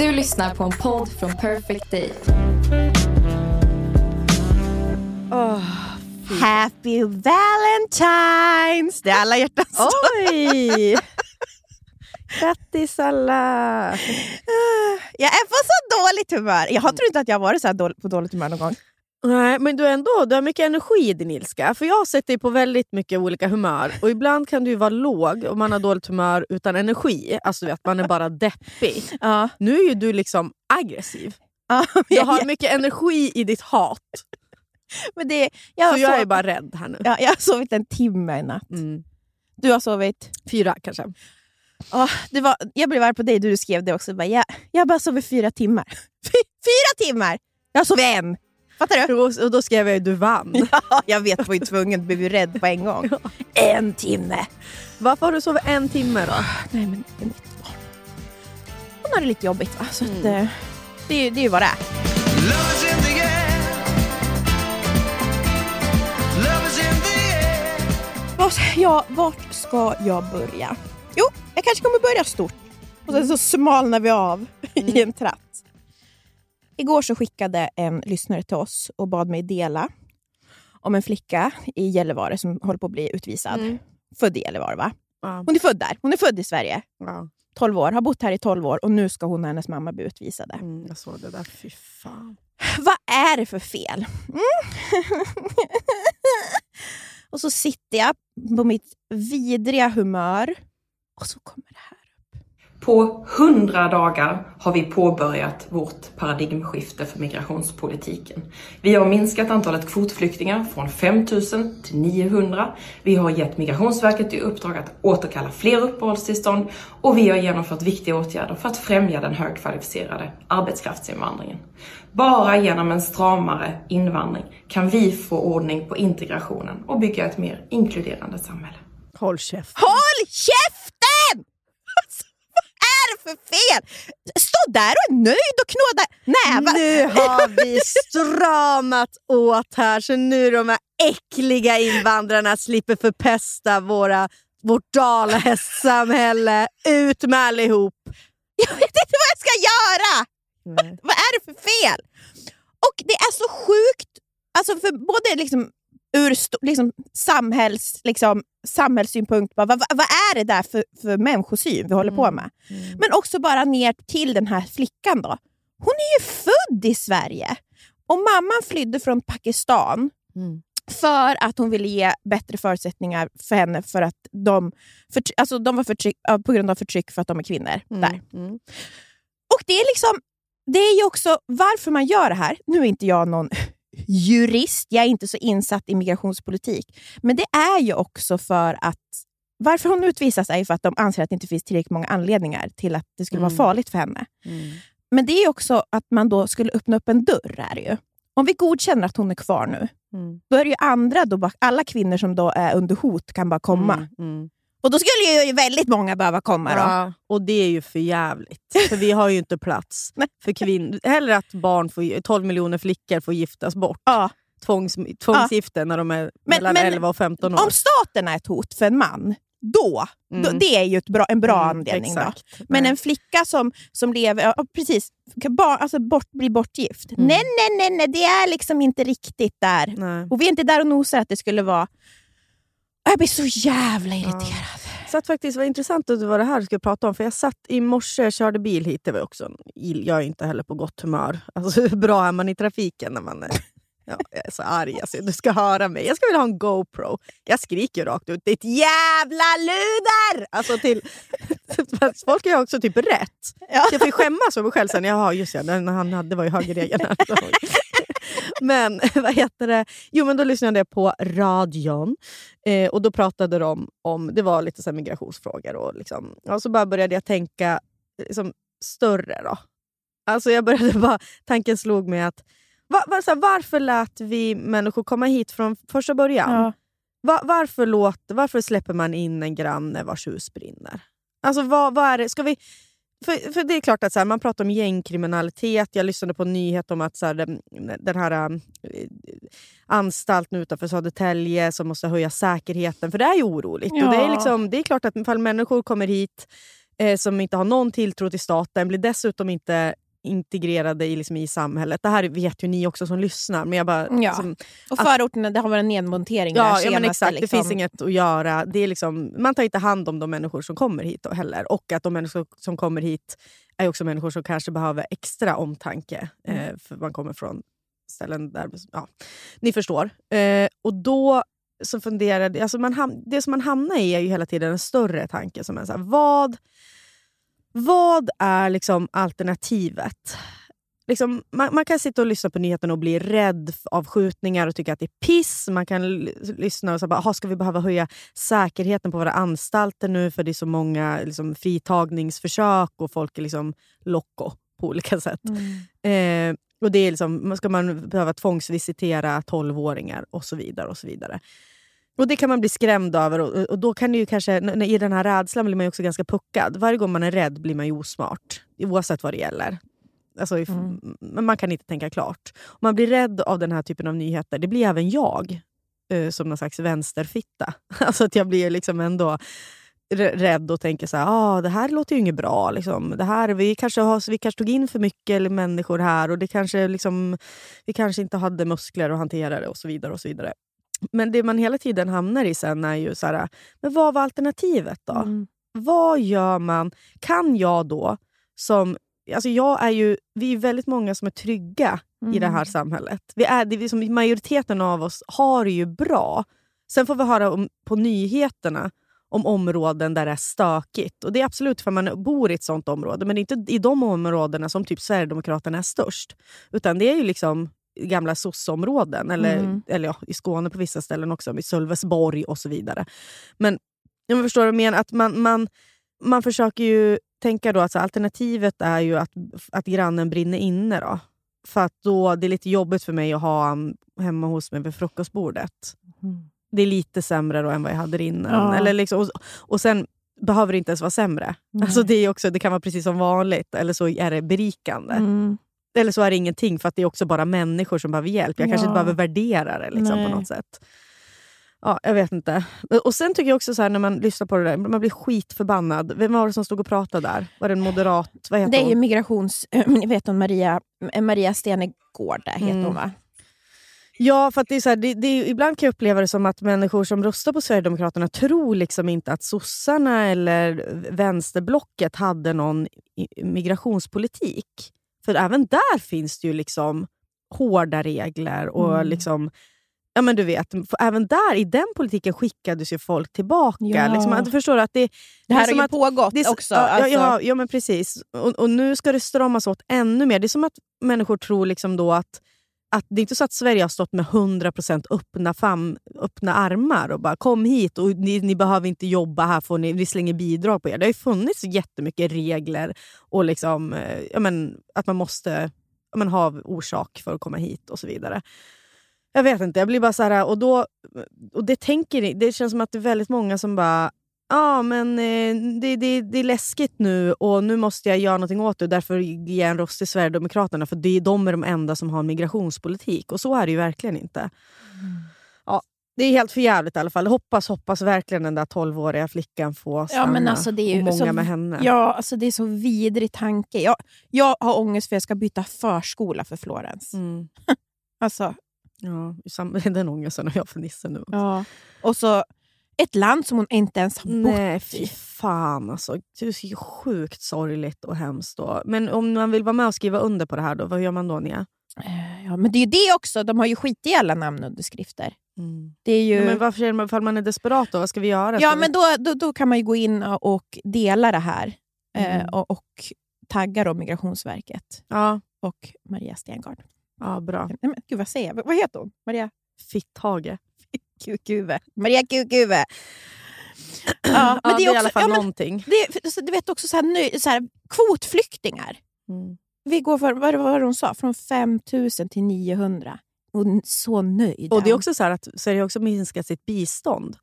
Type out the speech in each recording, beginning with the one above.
Du lyssnar på en podd från Perfect Day. Oh, Happy Valentine's! Det är alla hjärtans dag. Oj! Grattis alla! Jag är på så dåligt humör. Jag har tror inte att jag har varit så här dålig, på dåligt humör någon gång. Nej, men du, ändå, du har mycket energi i din ilska. För Jag har sett dig på väldigt mycket olika humör. Och Ibland kan du vara låg och man har dåligt humör utan energi. Alltså vet, Man är bara deppig. Ja. Nu är ju du liksom aggressiv. Ja, Du jag, har mycket energi i ditt hat. men det, jag, Så jag är bara rädd här nu. ja, jag har sovit en timme i natt. Mm. Du har sovit? Fyra kanske. Ja, det var, jag blev arg på dig, du skrev det också. Bara, jag, jag har bara sovit fyra timmar. Fy, fyra timmar! Jag har sovit en! Fattar du? Och, och då skrev jag ju du vann. Ja, jag vet, var ju tvungen. Blev ju rädd på en gång. En timme! Varför har du sovit en timme då? Nej, men det är mitt barn. Hon har det lite jobbigt. Va? Så att, eh, det, är ju- det är ju vad det är. Ja, vart ska jag börja? Jo, jag kanske kommer börja stort. Och sen så smalnar vi av i en tratt. Igår så skickade en lyssnare till oss och bad mig dela om en flicka i Gällivare som håller på att bli utvisad. Mm. Född i Gällivare va? Ja. Hon är född där. Hon är född i Sverige. Ja. 12 år, har bott här i 12 år och nu ska hon och hennes mamma bli utvisade. Mm, jag såg det där. Fy fan. Vad är det för fel? Mm. och så sitter jag på mitt vidriga humör och så kommer det här. På 100 dagar har vi påbörjat vårt paradigmskifte för migrationspolitiken. Vi har minskat antalet kvotflyktingar från 5000 till 900. Vi har gett Migrationsverket i uppdrag att återkalla fler uppehållstillstånd och vi har genomfört viktiga åtgärder för att främja den högkvalificerade arbetskraftsinvandringen. Bara genom en stramare invandring kan vi få ordning på integrationen och bygga ett mer inkluderande samhälle. Håll käft. Håll käften! Alltså, vad är det för fel? Stå där och är nöjd och knåda nävar. Nu har vi stramat åt här så nu de här äckliga invandrarna slipper förpesta våra, vårt dalahästsamhälle. Ut med allihop! Jag vet inte vad jag ska göra! Vad är det för fel? Och det är så sjukt, alltså för både liksom ur liksom samhälls, liksom, samhällssynpunkt, bara, vad, vad är det där för, för människosyn vi håller på med? Men också bara ner till den här flickan. då. Hon är ju född i Sverige och mamman flydde från Pakistan Mm. för att hon ville ge bättre förutsättningar för henne för att de, förtry- alltså de var förtryck, på grund av förtryck för att de är kvinnor. Där. Mm. Och det är liksom, det är ju också varför man gör det här. Nu är inte jag någon jurist, jag är inte så insatt i migrationspolitik. Men det är ju också för att varför hon utvisas är ju för att de anser att det inte finns tillräckligt många anledningar till att det skulle vara Mm. farligt för henne. Mm. Men det är också att man då skulle öppna upp en dörr. Är ju. Om vi godkänner att hon är kvar nu, Mm. då är det ju andra, då bara, alla kvinnor som då är under hot kan bara komma. Mm. Och då skulle ju väldigt många behöva komma. Då. Ja, och det är ju för jävligt. För vi har ju inte plats för kvinnor. Hellre att barn får, 12 miljoner flickor får giftas bort. Ja. Tvångs, tvångsgifte när de är mellan men 11 och 15 år. Om staten är ett hot för en man, då, då Mm. det är ju ett bra, en bra Mm, anledning. Då. Men Nej. en flicka som, som lever, ja, precis, bara, alltså bort, bli bortgift. Mm. Nej, nej, nej, nej, det är liksom inte riktigt där. Nej. Och vi är inte där och nosar att det skulle vara... Jag blir så jävla irriterad. satt faktiskt, var intressant att det var det här du skulle prata om. För Jag satt i morse och körde bil hit. Det var också jag är inte heller på gott humör. Alltså, hur bra är man i trafiken när man är, ja, jag är så arg? Alltså, du ska höra mig. Jag skulle vilja ha en GoPro. Jag skriker rakt ut. Ditt jävla luder! Alltså till, folk ju också typ rätt. Ja. Jag får skämmas för mig själv sen. Jaha, just ja, den, han hade, det var ju högerregeln. men vad heter det? Jo, men då lyssnade jag på radion eh, och då pratade de om, det var lite så migrationsfrågor och, liksom, och så bara började jag tänka liksom, större. då. Alltså jag började bara, tanken slog mig att va, va, så här, varför lät vi människor komma hit från första början? Ja. Va, varför, låt, varför släpper man in en granne vars hus brinner? Alltså vad, vad är det? Ska vi... För, för det är klart att så här, man pratar om gängkriminalitet. Jag lyssnade på en nyhet om att så här, den, den här äh, anstalten utanför Södertälje som måste höja säkerheten. För det är ju oroligt. Ja. Och det, är liksom, det är klart att ifall människor kommer hit eh, som inte har någon tilltro till staten, blir dessutom inte integrerade i, liksom, i samhället. Det här vet ju ni också som lyssnar. Men jag bara, Ja. liksom, Och förorterna, det har varit en nedmontering där Ja, ja senaste, men exakt. liksom. Det finns inget att göra. Det är liksom, man tar inte hand om de människor som kommer hit då heller. Och att de människor som kommer hit är också människor som kanske behöver extra omtanke. Eh, för man kommer från ställen där... Ja, ni förstår. Eh, och då så funderade alltså man ham- Det som man hamnar i är ju hela tiden en större tanke. som är så här, vad, vad är liksom alternativet? liksom, man, man kan sitta och lyssna på nyheterna och bli rädd av skjutningar och tycka att det är piss. Man kan lyssna och säga ska vi behöva höja säkerheten på våra anstalter nu för det är så många liksom, fritagningsförsök och folk är liksom locko på olika sätt. Eh, och det är liksom, ska man behöva tvångsvisitera 12-åringar och så vidare. och så vidare. Och Det kan man bli skrämd över och, och då kan det ju kanske, i den här rädslan blir man ju också ganska puckad. Varje gång man är rädd blir man ju osmart, oavsett vad det gäller. Alltså, Men man kan inte tänka klart. Man blir rädd av den här typen av nyheter, det blir även jag. eh, som någon slags vänsterfitta. Alltså att jag blir liksom ändå rädd och tänker så här, ah, det här låter ju inget bra. Liksom. Det här, vi, kanske har, vi kanske tog in för mycket människor här och det kanske liksom, vi kanske inte hade muskler att hantera det och så vidare. och så vidare. Men det man hela tiden hamnar i sen är ju så här, men vad var alternativet då? Vad gör man? Kan jag då som... Alltså jag är ju, vi är väldigt många som är trygga i det här samhället. Vi är, det är vi som, majoriteten av oss har det ju bra. Sen får vi höra om, på nyheterna om områden där det är stökigt. Och Det är absolut för man bor i ett sånt område, men det är inte i de områdena som typ Sverigedemokraterna är störst. Utan det är ju liksom gamla sossområden, eller, eller ja, i Skåne på vissa ställen också, i Sölvesborg och så vidare. Men jag förstår jag menar, att man, man, man försöker ju tänka då att så alternativet är ju att, att grannen brinner inne. Då. För att då, det är lite jobbigt för mig att ha han hemma hos mig vid frukostbordet. Det är lite sämre då än vad jag hade innan. Ja. Eller liksom, och, och sen behöver det inte ens vara sämre. Alltså det, är också, det kan vara precis som vanligt, eller så är det berikande. Mm. Eller så är det ingenting, för att det är också bara människor som behöver hjälp. Jag kanske Ja. inte behöver värdera det liksom, på något sätt. Ja, jag vet inte. Och Sen tycker jag också så här, när man lyssnar på det där, man blir skitförbannad. Vem var det som stod och pratade där? Var det en moderat? Vad heter Det är ju hon? migrations... Ni vet hon Maria, Maria Stenegård där heter Mm. hon va? Ja, för att det är så här, det, det är, ibland kan jag uppleva det som att människor som röstar på Sverigedemokraterna tror liksom inte att sossarna eller vänsterblocket hade någon migrationspolitik. För även där finns det ju liksom hårda regler. och Mm. liksom Ja men du vet, även där i den politiken skickades ju folk tillbaka. Ja. Liksom, att, förstår du? Att det, Det här är som har ju att- pågått det också. Ja, alltså, ja, ja, ja men precis. Och, och nu ska det stramas åt ännu mer. Det är som att människor tror liksom då att, att det är inte så att Sverige har stått med 100% öppna, fam, öppna armar och bara kom hit och ni, ni behöver inte jobba här, får ni, vi slänger bidrag på er. Det har ju funnits jättemycket regler och liksom, eh, ja, men, att man måste ja, men, ha orsak för att komma hit och så vidare. Jag vet inte, jag blir bara så här... Och, då, och det, tänker, det känns som att det är väldigt många som bara Ja, men eh, det, det, det är läskigt nu och nu måste jag göra någonting åt det. Därför ger jag en röst till Sverigedemokraterna för det, de är de enda som har en migrationspolitik. Och så är det ju verkligen inte. Ja, det är helt förjävligt i alla fall. Hoppas, hoppas verkligen den där 12-åriga flickan får stanna. Ja, men alltså, det är och många så- med henne. Ja, alltså det är så vidrig tanke. Jag, jag har ångest för att jag ska byta förskola för Florens. Mm. Alltså, Ja, den ångesten har jag för Nisse nu. ja. Och så ett land som hon inte ens har bott Nej, fy fan alltså. Det är så sjukt sorgligt och hemskt. Då. Men om man vill vara med och skriva under på det här, då, vad gör man då Nia? Eh, Ja, men det är ju det också. De har ju skit i alla namnunderskrifter. Det är ju... Ja, men varför är man, ifall man är desperat då? Vad ska vi göra? Ja, men då, då, då kan man ju gå in och dela det här eh, Mm. och, och tagga då Migrationsverket ja. och Maria Stengard. Ja, bra. Nej, men, gud, vad säger jag? Vad heter hon? Maria Fitthage. Kukuve. Maria Kukuve. Ja, men ja, det är i alla också, fall ja, men någonting. det, så du vet också så här, så här, kvotflyktingar. Mm. Vi går för, vad var det hon sa? Från 5 000 till 900. Och så nöjd. Och det är också så här att Sverige har också minskat sitt bistånd.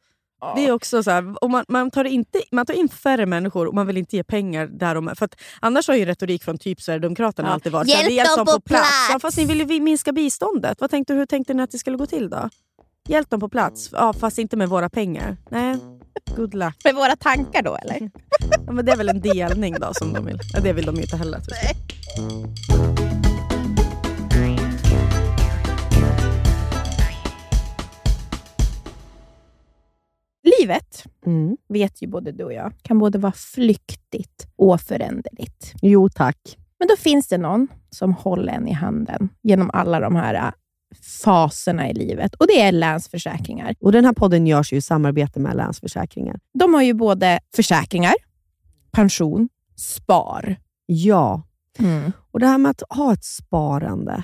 Det är också så här, och man, man, tar inte, man tar in färre människor och man vill inte ge pengar där de är. För annars har ju retorik från typ Sverigedemokraterna Ja. alltid varit så här, Hjälp vi hjälper dem på plats. plats. Ja, fast ni ville vi minska biståndet. Vad tänkte, hur tänkte ni att det skulle gå till då? Hjälp dem på plats, ja, fast inte med våra pengar. Nej, good luck. Med våra tankar då eller? Ja, men det är väl en delning då som de vill. Ja, det vill de ju inte heller. ska. Livet, vet ju både du och jag, kan både vara flyktigt och föränderligt. Jo tack. Men då finns det någon som håller en i handen genom alla de här äh, faserna i livet. Och det är Länsförsäkringar. Och den här podden görs ju i samarbete med Länsförsäkringar. De har ju både försäkringar, pension, spar. Ja, och det här med att ha ett sparande,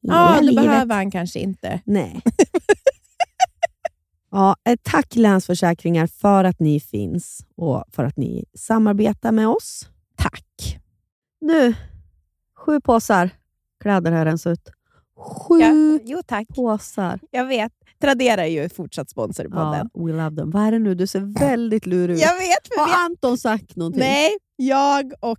Ja, livet. behöver han kanske inte. Nej. ja, tack Länsförsäkringar för att ni finns och för att ni samarbetar med oss. Tack. Nu, sju påsar kläder har rensat ut. Sju Ja, jo, tack. påsar. Jag vet. Tradera är ju fortsatt sponsor podden. Ja, we love them. Vad är det nu? Du ser väldigt lurig ut. Jag vet, Har Anton sagt någonting? Nej, jag och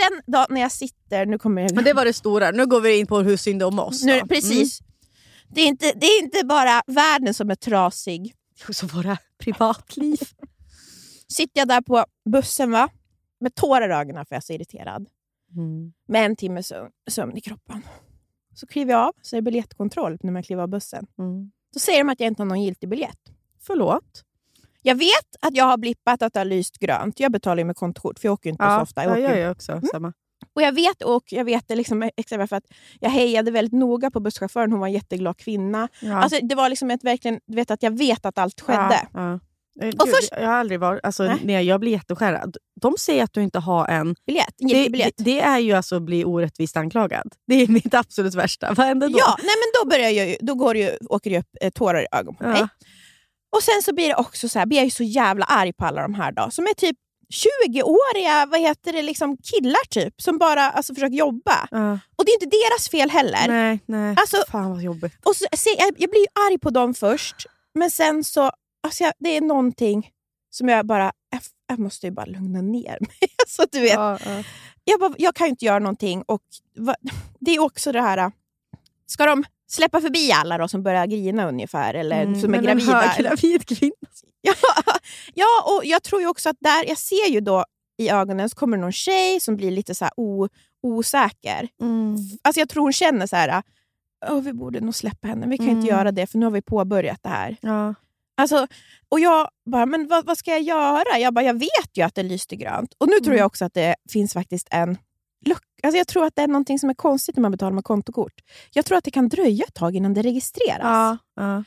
Sen då när jag sitter, nu kommer jag... Men det var det stora. Nu går vi in på hur synd det om oss. nu, då. precis. Det, är inte, det är inte bara världen som är trasig. Mm. Så våra privatliv. Sitter jag där på bussen va? med tårar i ögonen för jag är så irriterad. Med en timmes sömn, sömn i kroppen. Så kliver jag av, så är det biljettkontroll när man kliver av bussen. Mm. Då säger de att jag inte har någon giltig biljett. Förlåt? Jag vet att jag har blippat att det har lyst grönt. Jag betalar ju med kontkort, för jag åker inte så ofta. Jag jag åker jag också. Samma. Och jag vet, och jag vet det liksom extra för att jag hejade väldigt noga på busschauffören. Hon var en jätteglad kvinna. Ja. Alltså, det var liksom ett, verkligen, du vet att jag vet att allt skedde. Ja, ja. Eh, Och gud, först- Jag har aldrig varit... Alltså, Nej. nej, jag blir jätteskärrad. De säger att du inte har en... Biljett, Det, giltig det, biljett. det är ju alltså att bli orättvist anklagad. Det är mitt absolut värsta. Vad händer då? Ja, nej, men då, börjar jag, då går det ju, åker det upp eh, tårar i ögonen på mig. Ja. Och sen så blir det också så här, blir jag ju så jävla arg på alla de här då, som är typ 20-åriga vad heter det, liksom killar typ som bara alltså, försöker jobba. Ja. Och det är inte deras fel heller. Nej, nej. Alltså- Fan vad jobbigt. Och så, se, jag, jag blir ju arg på dem först, men sen så... Alltså jag, det är någonting som jag bara... Jag, jag måste ju bara lugna ner mig. alltså, du vet, Ja, ja. jag, bara, jag kan ju inte göra någonting. Och va, Det är också det här... Ska de släppa förbi alla då som börjar grina ungefär? Eller Mm, som är men en gravida? höggravid kvinna. Ja, ja, och jag tror också att där, jag ser ju då i ögonen så kommer det någon tjej som blir lite så o, osäker. Mm. Alltså jag tror hon känner så här, "Åh, vi borde nog släppa henne, vi kan Mm. inte göra det för nu har vi påbörjat det här. Ja. Alltså, och jag bara, men vad, vad ska jag göra? Jag bara, jag vet ju att det lyste grönt. Och nu tror Mm. jag också att det finns faktiskt en. Alltså jag tror att det är någonting som är konstigt när man betalar med kontokort. Jag tror att det kan dröja ett tag innan det registreras. Ja, ja.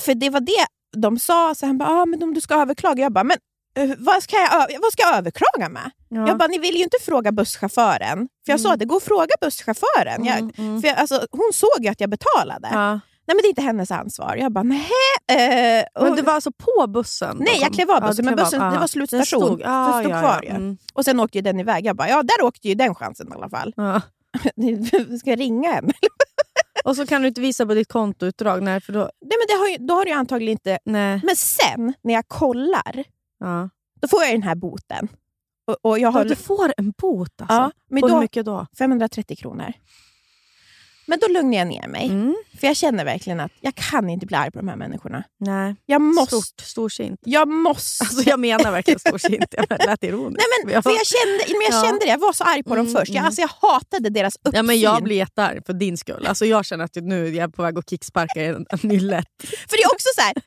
För det var det de sa. Så han bara, ah, men om du ska överklaga. Jag bara, men eh, vad ska, jag, vad ska jag överklaga med? Ja. Jag bara, ni vill ju inte fråga busschauffören. För jag sa Mm. att det går att fråga busschauffören. Jag, Mm, mm. för jag, alltså, hon såg ju att jag betalade. Ja. Nej men det är inte hennes ansvar. Jag bara, nej. Eh, Men och- det var alltså på bussen? Nej, jag klev av Ja, bussen, du men bussen, av. det Ja. var slutstation. Den stod, ja, så stod ja, kvar ja. Mm. Och sen åkte ju den iväg. Jag bara, ja där åkte ju den chansen i alla fall. Ja. Ska jag ringa henne? Och så kan du inte visa på ditt kontoutdrag. Nej, för då... Nej, men det har ju, då har du antagligen inte... Nej. Men sen, när jag kollar, Ja. då får jag den här boten. Och, och jag har... Ja, du får en bot alltså? ja, men och hur då, mycket då? 530 kronor. Men då lugnar jag ner mig. Mm. För jag känner verkligen att jag kan inte bli arg på de här människorna. Nej. Jag måste... Stort, storsint. Jag måste... Alltså jag menar verkligen storsint. Jag lät ironiskt. Nej, men, jag, för jag, kände, men jag Ja. kände det. Jag var så arg på dem Mm, först. Jag, mm. alltså, jag hatade deras uppsyn. ja, men jag blir jättearg för din skull. Alltså jag känner att nu är jag på väg att kicksparka en nyllet. För det är också så här,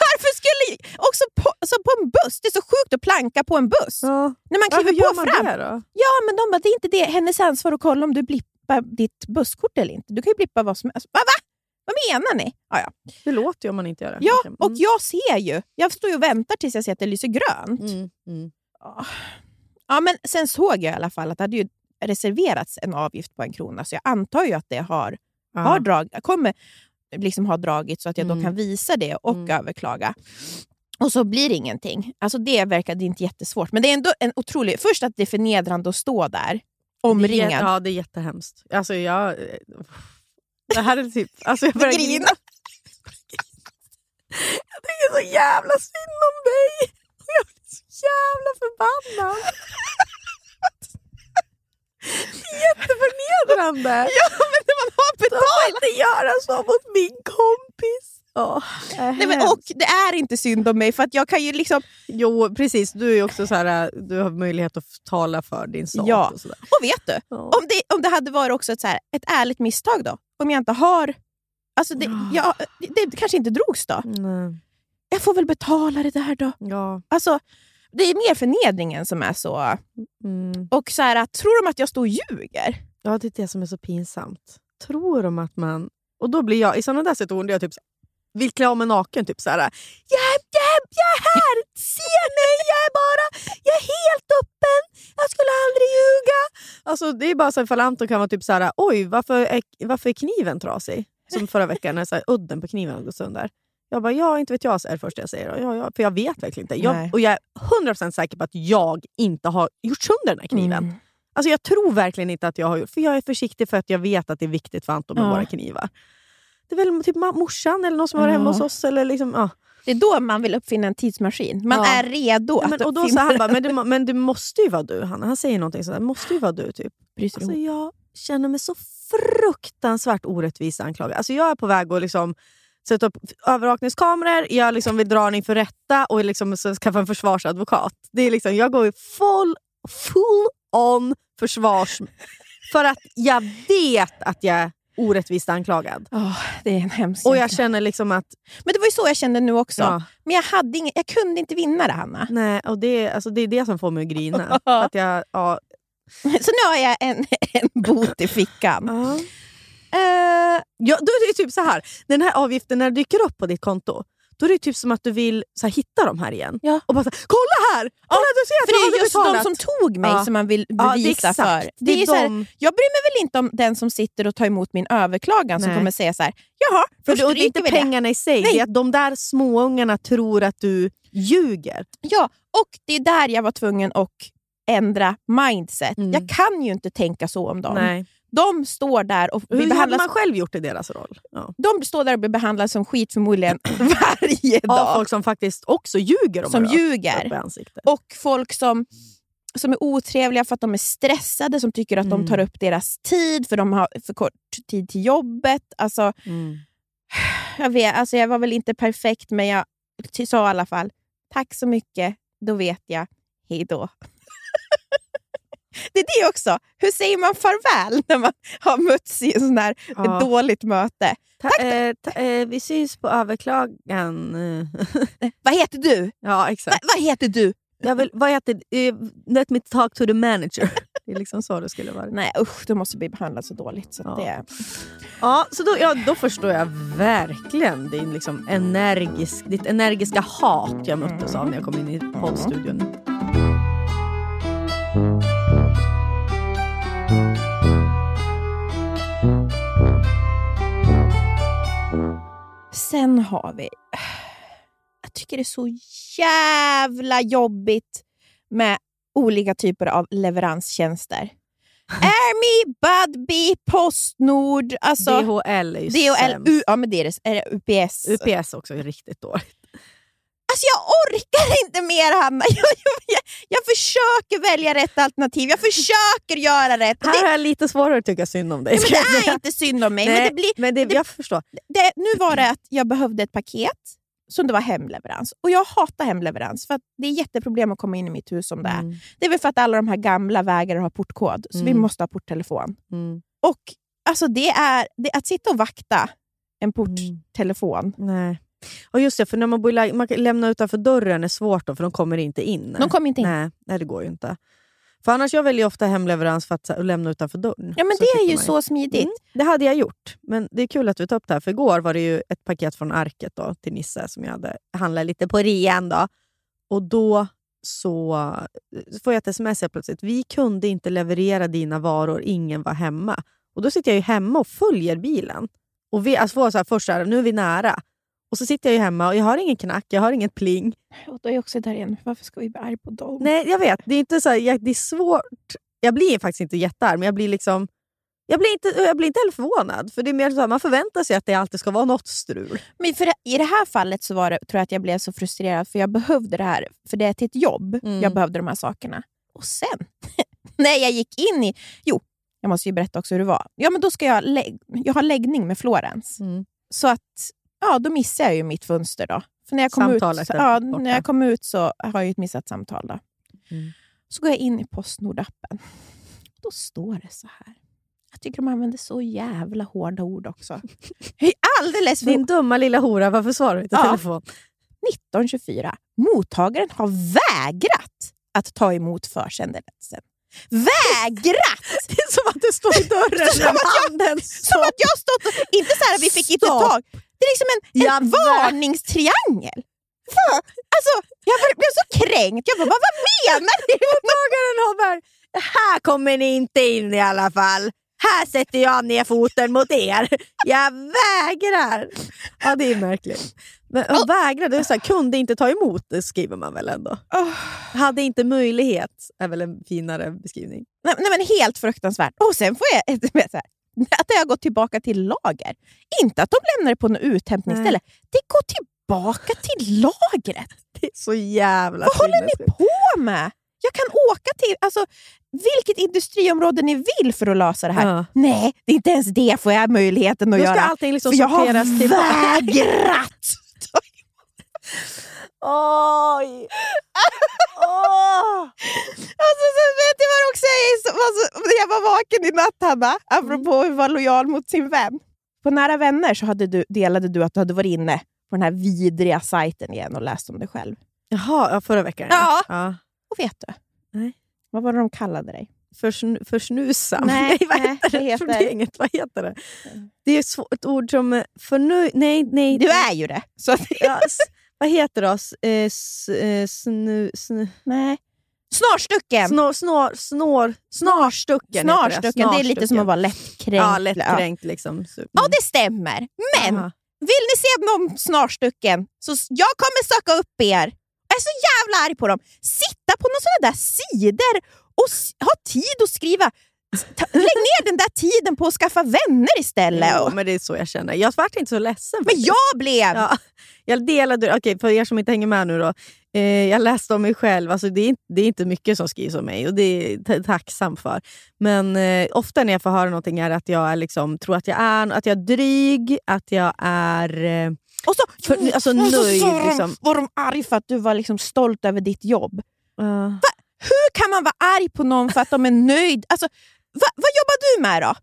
varför skulle... Också på, alltså på en buss, det är så sjukt att planka på en buss. Ja. När man Varför kliver gör på man fram. det då? Ja, men de bara, det är inte det hennes ansvar att kolla om du blippar ditt busskort eller inte. Du kan ju blippa vad som helst. Va? va? Vad menar ni? Ja, ja. Det låter ju om man inte gör det. ja Mm. och jag ser ju. Jag står ju och väntar tills jag ser att det lyser grönt. Mm. Mm. Ja, men sen såg jag i alla fall att det hade reserverats en avgift på en krona, så jag antar ju att det har, Ja. har drag, kommer liksom ha dragit så att jag Mm. då kan visa det och Mm. överklaga. Och så blir det ingenting. Alltså det verkade inte jättesvårt. Men det är ändå en otrolig... Först att det är förnedrande att stå där Det är, omringad. ja, det är jättehemskt. Alltså jag... Det här är typ... Alltså jag börjar grina. Jag tycker så jävla synd om dig. Jag blir så jävla förbannad. Jätteförnedrande. Ja, men man har Du får betalat! inte göra så mot min kompis. Åh, Nej, men, och det är inte synd om mig, för att jag kan ju liksom... Jo, precis. Du är också så här, du har möjlighet att tala för din sak. Ja. Och sådär. Och vet du? Ja. Om det, om det hade varit också ett, så här, ett ärligt misstag då? Om jag inte har... Alltså det, Ja. jag, det, det kanske inte drogs då. Nej. Jag får väl betala det där då. Ja. Alltså, det är mer förnedringen som är så... Mm. Och så här, tror de att jag står och ljuger? Ja, det är det som är så pinsamt. Tror de att man... Och då blir jag, i sådana där situationer, där jag typ vill klä av mig naken. Typ såhär, jag, jag, jag är här! Ser ni? Jag är bara... Jag är helt öppen! Jag skulle aldrig ljuga! Alltså, det är bara så ifall Anton kan vara typ såhär, oj, varför är, varför är kniven trasig? Som förra veckan, när så här, udden på kniven gått sönder. Jag bara, ja, inte vet jag, är det första jag säger. Ja, ja, för jag vet verkligen inte. Jag, och jag är 100% säker på att jag inte har gjort sönder den här kniven. Mm. Alltså jag tror verkligen inte att jag har gjort för jag är försiktig för att jag vet att det är viktigt för Anton med Ja. våra knivar. Det är väl typ morsan eller någon som var hemma Ja. hos oss. Eller liksom, ja. Det är då man vill uppfinna en tidsmaskin. Man Ja. är redo Ja, att men, och då sa han bara, men det, men det måste ju vara du Hanna. Han säger någonting sådär, måste ju vara du. typ. Bryter Alltså, ihop. jag känner mig så fruktansvärt orättvist anklagad. Alltså, jag är på väg att liksom sätta upp övervakningskameror, jag liksom vill dra inför rätta och liksom skaffa en försvarsadvokat. Det är liksom, jag går full, full on försvars... För att jag vet att jag orättvist anklagad. Åh, det är en hemsk Och jag känner liksom att... Men det var ju så jag kände nu också. Ja, Men jag, hade ingen, jag kunde inte vinna det, Hanna. nej, och det, alltså, det är det som får mig att grina. Att jag, ja, Så nu har jag en, en bot i fickan. ja. Eh, Ja, då är det typ så här. Den här avgiften när dyker upp på ditt konto, då är det typ som att du vill så här, hitta dem här igen. Ja. Och bara här, kolla här! Kolla, du ser att för det är just betalat. de som tog mig Ja. som man vill Ja, bevisa exakt. för. Det Det är är så här, de- jag bryr mig väl inte om den som sitter och tar emot min överklagan som Nej. kommer säga så här, jaha, För då och det är inte vi det. pengarna i sig, Nej. det är att de där småungarna tror att du ljuger. Ja, och det är där jag var tvungen att ändra mindset. Mm. Jag kan ju inte tänka så om dem. Nej. De står där och Hur hade man själv gjort i deras roll? Ja. de står där och blir behandlade som skit förmodligen varje Av dag. folk som faktiskt också ljuger om som ljuger. Och folk som, som är otrevliga för att de är stressade, som tycker att de Mm. tar upp deras tid för de har för kort tid till jobbet. Alltså, Mm. jag, vet, alltså jag var väl inte perfekt, men jag sa i alla fall tack så mycket, då vet jag. Hej då. Det är det också. Hur säger man farväl när man har mötts i en sån här Ja. ett dåligt möte? Ta, eh, ta, eh, vi syns på överklagan. eh. Vad heter du? ja, Va, exakt. vad heter du? Jag vill, vad heter eh, Let me talk to the manager. Det är liksom så det skulle vara. Nej usch, du måste bli behandlad så dåligt. Så Ja. det, Ja, så då, ja, då förstår jag verkligen din liksom energisk, ditt energiska hat jag möttes av när jag kom in i poddstudion. Sen har vi... Jag tycker det är så jävla jobbigt med olika typer av leveranstjänster. Army, Budbee, Postnord, alltså DHL är ju DHL, sämst. U, ja men det är det, är det UPS. UPS också är riktigt dåligt. Alltså jag orkar inte mer Hanna. Jag, jag, jag, försöker välja rätt alternativ, jag försöker göra rätt. Här Det, har jag lite svårare att tycka synd om dig. ja, men det är inte synd om mig, Nej, men det blir, men det, det- jag förstår. det, nu var det att jag behövde ett paket som det var hemleverans. Och jag hatar hemleverans för att det är jätteproblem att komma in i mitt hus som det är. Mm, Det är väl för att alla de här gamla vägar har portkod, så vi Mm. måste ha porttelefon. mm, Och alltså det är, det, Att sitta och vakta en Mm. porttelefon. nej. Och just det, för när man, bor, man lämna utanför dörren är svårt då, för de kommer inte in. De kommer inte in. Nej, nej, det går ju inte. För annars jag väljer ofta hemleverans för att så lämna utanför dörren. Ja, men Så det är ju så smidigt. Mm, det hade jag gjort, men det är kul att du tar upp det här. För igår var det ju ett paket från Arket då, till Nisse som jag hade handlat lite på rean. Då. Och då så eh, får jag ett sms plötsligt. Vi kunde inte leverera dina varor, ingen var hemma. Och Då sitter jag ju hemma och följer bilen. Och vi, alltså så här, först så här, nu är vi nära. Och så sitter jag ju hemma och jag har ingen knack, jag har inget pling. Och då är jag också där igen. Varför ska vi bli arg på dem? Nej, jag vet. Det är, inte så här, jag, det är svårt. Jag blir faktiskt inte jättearg, men jag blir liksom... Jag blir, inte, jag blir inte heller förvånad. För det är mer så här, Man förväntar sig att det alltid ska vara något strul. Men för I det här fallet så var det, tror jag att jag blev så frustrerad för jag behövde det här. För det är till ett jobb Mm. jag behövde de här sakerna. Och sen, när jag gick in i... Jo, jag måste ju berätta också hur det var. Ja, men då ska jag, jag har läggning med Florens. Mm. Så att, ja, då missar jag ju mitt fönster. då. För när jag kom, ut, Samtalet så, är ja, borta. när jag kom ut så har jag ju ett missat samtal. Då. Mm. Så går jag in i Postnord-appen. Då står det så här. Jag tycker de använder så jävla hårda ord också. Jag är alldeles för Din dumma lilla hora, varför svarar du inte Ja. telefon? 1924. Mottagaren har vägrat att ta emot försändelsen. Vägrat! Det är som att det står i dörren Som med jag- handen Som att jag stått och, Inte så här att vi fick inte tag. Det är liksom en, en varningstriangel. Fan, Alltså, jag blev så kränkt. Jag bara, vad, vad menar du? Mottagaren har bara, här kommer ni inte in i alla fall. Här sätter jag ner foten mot er. Jag vägrar. Ja, det är märkligt. Men jag vägrar, det är så här, kunde inte ta emot, det skriver man väl ändå. Åh. Hade inte möjlighet, är väl en finare beskrivning. Nej, nej, men helt fruktansvärt. Och sen får jag ett så här, att det har gått tillbaka till lager. Inte att de lämnar det på något uthämtningsställe. Det går tillbaka till lagret. Det är så jävla Vad håller ni på med? Jag kan åka till alltså, vilket industriområde ni vill för att lösa det här. Ja. Nej, det är inte ens det får jag möjligheten att Då ska göra. allting liksom för jag har vägrat! Oj! Åh! Alltså, sen vet jag vad också är, så- alltså, jag var vaken i natt, Hanna, apropå att vara lojal mot sin vän. På Nära vänner så hade du, delade du att du hade varit inne på den här vidriga sajten igen och läst om dig själv. Jaha, ja, förra veckan. Ja. ja. Och vet du? Nej. Vad var det de kallade dig? Försn- försnusam. Nej, vad nej, heter det? det heter- Det är inget, vad heter det? Det är ett svårt- ett ord som... eh, Förnu... Nej, nej. Du är ju det. Så att, Ja, vad heter det? eh, eh, snu, snu, nej. Snarstucken! snår, snår, snår, snarstucken. heter Snarstucken, det är lite som att vara lättkränkt. Ja, lättkränkt liksom. Så- Ja, det stämmer. Men Aha. vill ni se någon snarstucken så jag kommer söka upp er. Jag är så jävla arg på dem. Sitta på några sådana där sidor och ha tid att skriva. Ta, lägg ner den där tiden på att skaffa vänner istället. Jo, men det är så jag känner. Jag vart inte så ledsen. Men faktiskt. jag blev... Ja, jag delade, okej för er som inte hänger med nu då. Eh, jag läste om mig själv, alltså det, är inte, det är inte mycket som skrivs om mig och det är jag ta- tacksam för. Men eh, ofta när jag får höra någonting är att jag är liksom, tror att jag är att jag är dryg, att jag är... Eh, Och så, För- alltså, och så nöjd, sa de- liksom. var de arg för att du var liksom stolt över ditt jobb. uh, Hur kan man vara arg på någon för att de är nöjd? Alltså, va, vad jobbar du med då?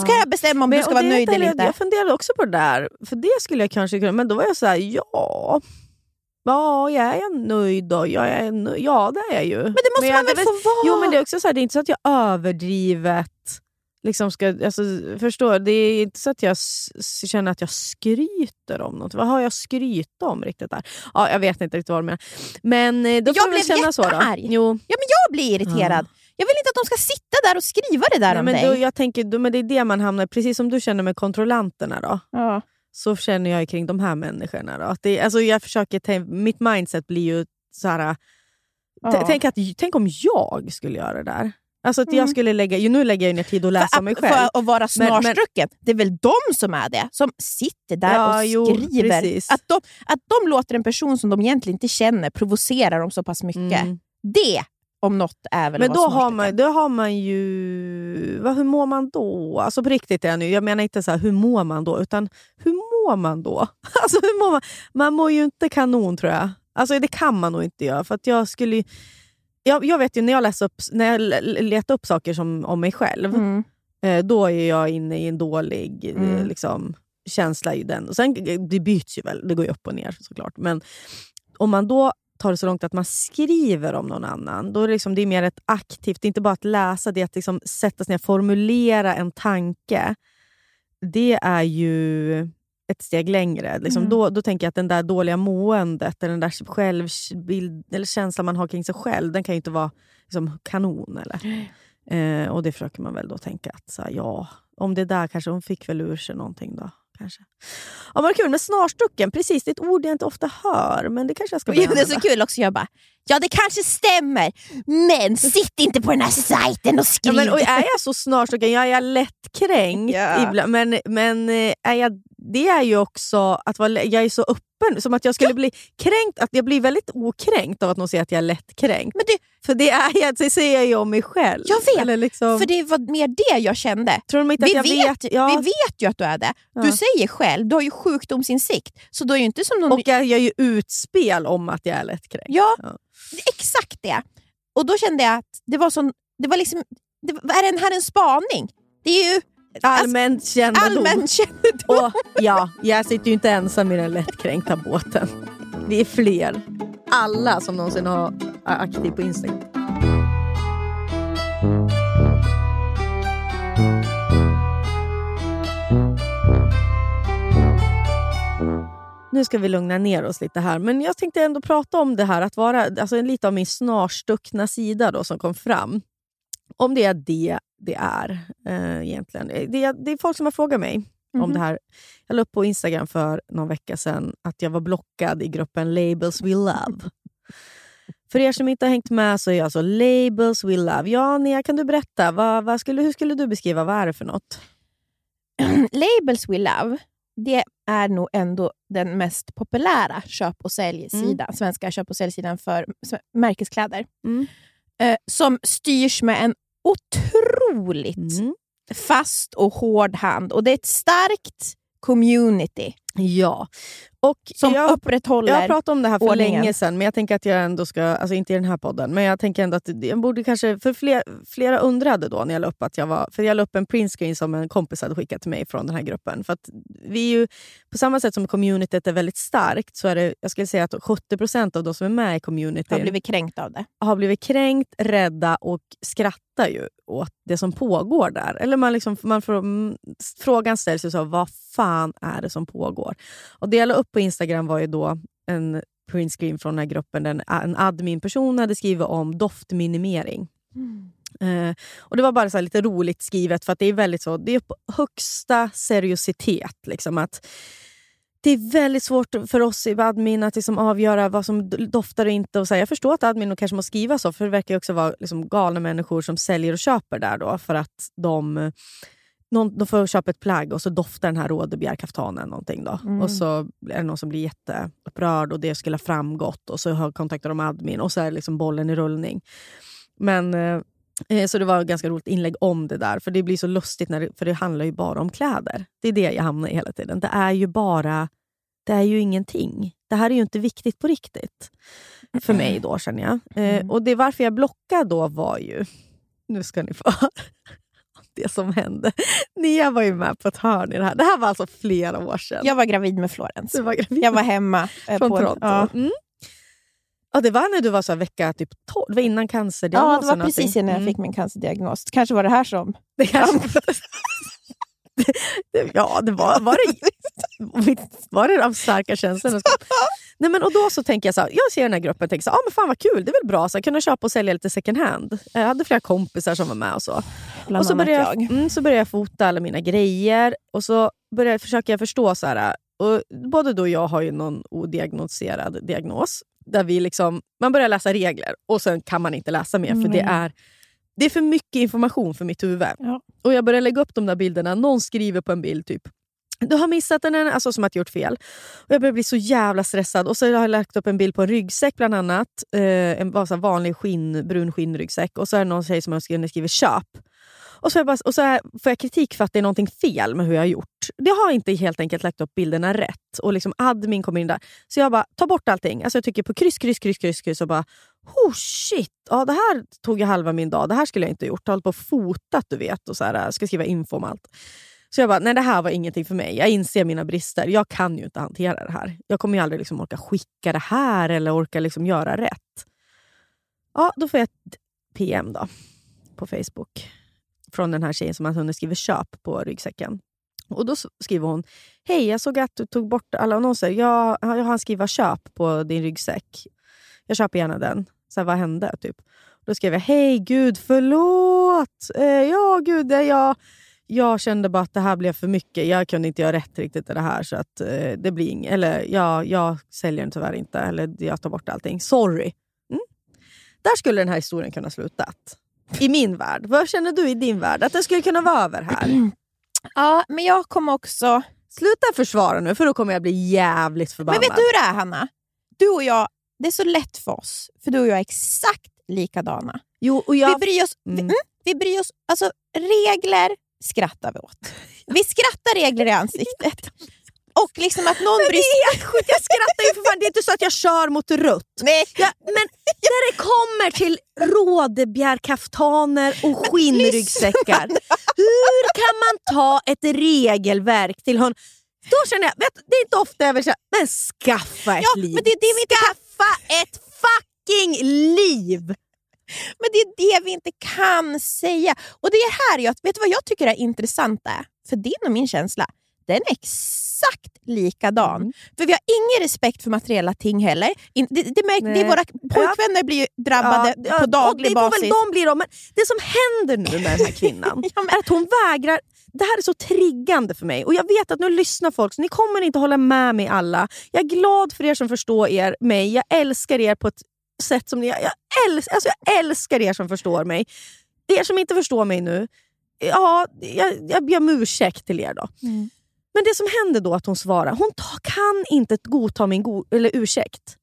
Ska jag bestämma om du ska vara nöjd eller inte? Jag funderade också på det där, för det skulle jag kanske kunna, men då var jag så här, ja... Ja, jag är nöjd då. Jag är nöjd. Ja, det är jag ju. Men det måste jag, man väl få vara? Jo, men det är också så här, det är inte så att jag överdrivet liksom ska, alltså, förstår, det är inte så att jag känner att jag skryter om något. Vad har jag skryt om riktigt där? Ja, jag vet inte riktigt vad du menar. Men eh, då får Jag väl blev känna så då. Jo. Ja, men jag blir irriterad. Jag vill inte att de ska sitta där och skriva det där Nej, om men dig. då, jag tänker, då, men det är det man hamnar Precis som du känner med kontrollanterna då. Ja. så känner jag kring de här människorna. Då. Att det, alltså jag försöker mitt mindset blir ju så här... t- Ja. Tänk, att, tänk om jag skulle göra det där. Alltså att jag Mm. skulle lägga, nu lägger jag ner tid att läsa för, mig själv. för att vara snarstrucken. Det är väl de som är det. Som sitter där Ja, och jo, skriver. precis. att, de, att de låter en person som de egentligen inte känner provocera dem så pass mycket. Mm. Det om något är väl Men då har, man, då har man ju... Vad, hur mår man då? Alltså på riktigt är jag nu. Jag menar inte så här, hur mår man då? Utan hur mår man då? Alltså hur mår man? Man mår ju inte kanon tror jag. Alltså det kan man nog inte göra. För att jag skulle jag, jag vet ju när jag, läser upp, när jag letar upp saker som, om mig själv, Mm. eh, då är jag inne i en dålig eh, Mm. liksom, känsla. i den. Och sen, det byts ju väl, det går ju upp och ner såklart. Men om man då tar det så långt att man skriver om någon annan, då är det, liksom, det är mer ett aktivt, det är inte bara att läsa, det är att liksom sätta sig ner och formulera en tanke. Det är ju ett steg längre. Liksom, Mm. då, då tänker jag att den där dåliga måendet, eller den där självbild, eller känslan man har kring sig själv, den kan ju inte vara liksom, kanon. Eller? Eh, och det försöker man väl då tänka att så här, ja, om det där kanske hon fick väl ur sig någonting då. Kanske. Ja, vad kul med snarstucken, precis det är ett ord jag inte ofta hör, men det kanske jag ska Jo, det är så kul också. Jag bara, ja det kanske stämmer, men sitt inte på den här sajten och Ja, skriv. men, och är jag så snarstucken, jag är lättkränkt Ja. ibland, men, men eh, är jag, det är ju också att vara, jag är så öppen, som att jag skulle bli kränkt, att jag blir väldigt okränkt av att någon säger att jag är lättkränkt. Men det, För det, är jag, det säger jag ju om mig själv. Jag vet, liksom, för det var mer det jag kände. tror de inte Vi att jag vet, vet? Ja. vi vet ju att du är det. Du Ja. säger själv, du har ju sjukdomsinsikt. Så du är ju inte som någon... Och jag gör ju utspel om att jag är lättkränkt. ja, Ja. exakt det. Och då kände jag att det var sån... Det var liksom... Det, var- är det här en spaning? Det är ju Allmänt kännedom. allmän kännedom. Och ja, jag sitter ju inte ensam i den lättkränkta båten. Vi är fler. Alla som någonsin har är aktiv på Instagram. Nu ska vi lugna ner oss lite här, men jag tänkte ändå prata om det här att vara alltså lite av min snarstuckna sida då som kom fram. Om det är det det är eh, egentligen. Det är, det är folk som har frågat mig om Mhm. det här. Jag la upp på Instagram för någon vecka sedan att jag var blockad i gruppen Labels We Love. För er som inte har hängt med så är alltså Labels We Love. Ja, Nia, kan du berätta? Vad, vad skulle, hur skulle du beskriva? Vad är det för något? Labels We Love, det är nog ändå den mest populära köp och säljsidan, svenska köp och säljsidan för märkeskläder. Mm. Eh, som styrs med en otroligt Mm fast och hård hand. Och det är ett starkt community Ja. Och som jag, upprätthåller... jag har pratat om det här för ordningen. länge sedan, men jag tänker att jag ändå ska, alltså inte i den här podden, men jag tänker ändå att jag borde kanske, för fler, flera undrade då när jag la upp att jag var, för jag la upp en printscreen som en kompis hade skickat till mig från den här gruppen. För att vi är ju, på samma sätt som communityt är väldigt starkt, så är det, jag skulle säga att 70% av de som är med i communityn har blivit kränkt av det. har blivit kränkt, rädda och skrattar ju åt det som pågår där. Eller man liksom, man får, frågan ställs ju så, vad fan är det som pågår? Och det jag la upp på Instagram var ju då en printscreen från den här gruppen där en, admin-person hade skrivit om doftminimering. Eh, och Det var bara så lite roligt skrivet för att det är väldigt så, det är på högsta seriositet. Liksom, att det är väldigt svårt för oss i admin att liksom avgöra vad som doftar och inte. Och så här, jag förstår att admin kanske måste skriva så, för det verkar också vara liksom galna människor som säljer och köper där då, för att de någon, de får köpa ett plagg och så doftar den här rådebjärkaftanen någonting. Då. Mm. Och så är det någon som blir jätteupprörd och det skulle ha framgått och så kontaktar de admin och så är liksom bollen i rullning. Men, eh, så det var ett ganska roligt inlägg om det där, för det blir så lustigt, när det, för det handlar ju bara om kläder. Det är det jag hamnar i hela tiden. Det är ju bara, det är ju ingenting. Det här är ju inte viktigt på riktigt. För mig då känner jag. Eh, och det varför jag blockade då var ju, nu ska ni få det som hände. Nia var ju med på ett hörn i det här. Det här var alltså flera år sedan. Jag var gravid med var gravid. Jag var hemma. eh, Från på Toronto. Ja. Mm. Ja, det var när du var så vecka typ 12, det var innan cancerdiagnosen. ja, det var precis innan jag Mm. fick min cancerdiagnos. Kanske var det här som... Det kanske... ja, det var, var, det, var det av starka känslor? Nej, men, och då så tänker jag så här, jag ser den här gruppen och tänker så här, ah, men fan vad kul, det är väl bra att kunna köpa och sälja lite second hand. Jag hade flera kompisar som var med och så. Bland och så började jag, jag. mm, så började jag fota alla mina grejer och så började, försöker jag förstå. så här, och Både du och jag har ju någon odiagnostiserad diagnos. Där vi liksom, man börjar läsa regler och sen kan man inte läsa mer för det Mm. är, det är för mycket information för mitt huvud. Ja. Och Jag börjar lägga upp de där bilderna. Någon skriver på en bild typ du har missat den, alltså som att jag gjort fel. Och jag börjar bli så jävla stressad. Och så har jag lagt upp en bild på en ryggsäck bland annat. Eh, en så här vanlig skinn, brun skinnryggsäck. Och så är det någon tjej som har skrivit, skrivit köp. Och så, bara, och så är, får jag kritik för att det är någonting fel med hur jag har gjort. Det har inte helt enkelt lagt upp bilderna rätt. Och liksom admin kommer in där. Så jag bara, ta bort allting. Alltså jag trycker på kryss, kryss, kryss, kryss, kryss och bara oh shit, ja, det här tog ju halva min dag. Det här skulle jag inte ha gjort. Jag har hållit på och fotat du vet och så här, äh, ska skriva info om allt. Så jag bara, nej det här var ingenting för mig. Jag inser mina brister. Jag kan ju inte hantera det här. Jag kommer ju aldrig liksom orka skicka det här eller orka liksom göra rätt. Ja, då får jag ett PM då på Facebook från den här tjejen som har hunnit skriva köp på ryggsäcken. Och Då skriver hon, hej jag såg att du tog bort alla annonser. Jag, jag har skriva köp på din ryggsäck. Jag köper gärna den. Så här, vad hände? Typ. Då skrev jag, hej gud förlåt. Eh, ja gud, det är jag jag kände bara att det här blev för mycket. Jag kunde inte göra rätt riktigt i det här. Så att eh, det blir ing- Eller ja, jag säljer den tyvärr inte. Eller jag tar bort allting. Sorry. Mm. Där skulle den här historien kunna slutat. I min värld. Vad känner du i din värld? Att det skulle kunna vara över här? Ja, men jag kommer också... Sluta försvara nu, för då kommer jag bli jävligt förbannad. Men vet du hur det är, Hanna? Du och jag, det är så lätt för oss, för du och jag är exakt likadana. Jo, och jag... Vi bryr oss, Mm. vi, mm, vi bryr oss alltså regler skrattar vi åt. Vi skrattar regler i ansiktet. Och liksom att någon bryr är sjukt, jag skrattar ju för fan. Det är inte så att jag kör mot rött. Nej. Ja, men när det kommer till rådebjärkaftaner och skinnryggsäckar. Hur kan man ta ett regelverk till hund? Då känner jag, vet, det är inte ofta jag vill säga, men skaffa ett Ja, liv. men det är det vi inte skaffa ett fucking liv! Men det är det vi inte kan säga. Och det är här jag, vet du vad jag tycker är intressant är? För din och min känsla, den är exakt likadan. Mm. För vi har ingen respekt för materiella ting heller. In, det, det, märk, det våra pojkvänner blir ju drabbade Ja, ja, på daglig det får basis. Väl de blir de, men det som händer nu med den här kvinnan Ja, men- är att hon vägrar. Det här är så triggande för mig och jag vet att nu lyssnar folk så ni kommer inte hålla med mig alla. Jag är glad för er som förstår er, mig. Jag älskar er på ett sätt som ni... Jag, älskar, alltså jag älskar er som förstår mig. Er som inte förstår mig nu, ja, jag, jag ber om ursäkt till er då. Mm. Men det som händer då att hon svarar, hon kan inte godta min go, eller ursäkt.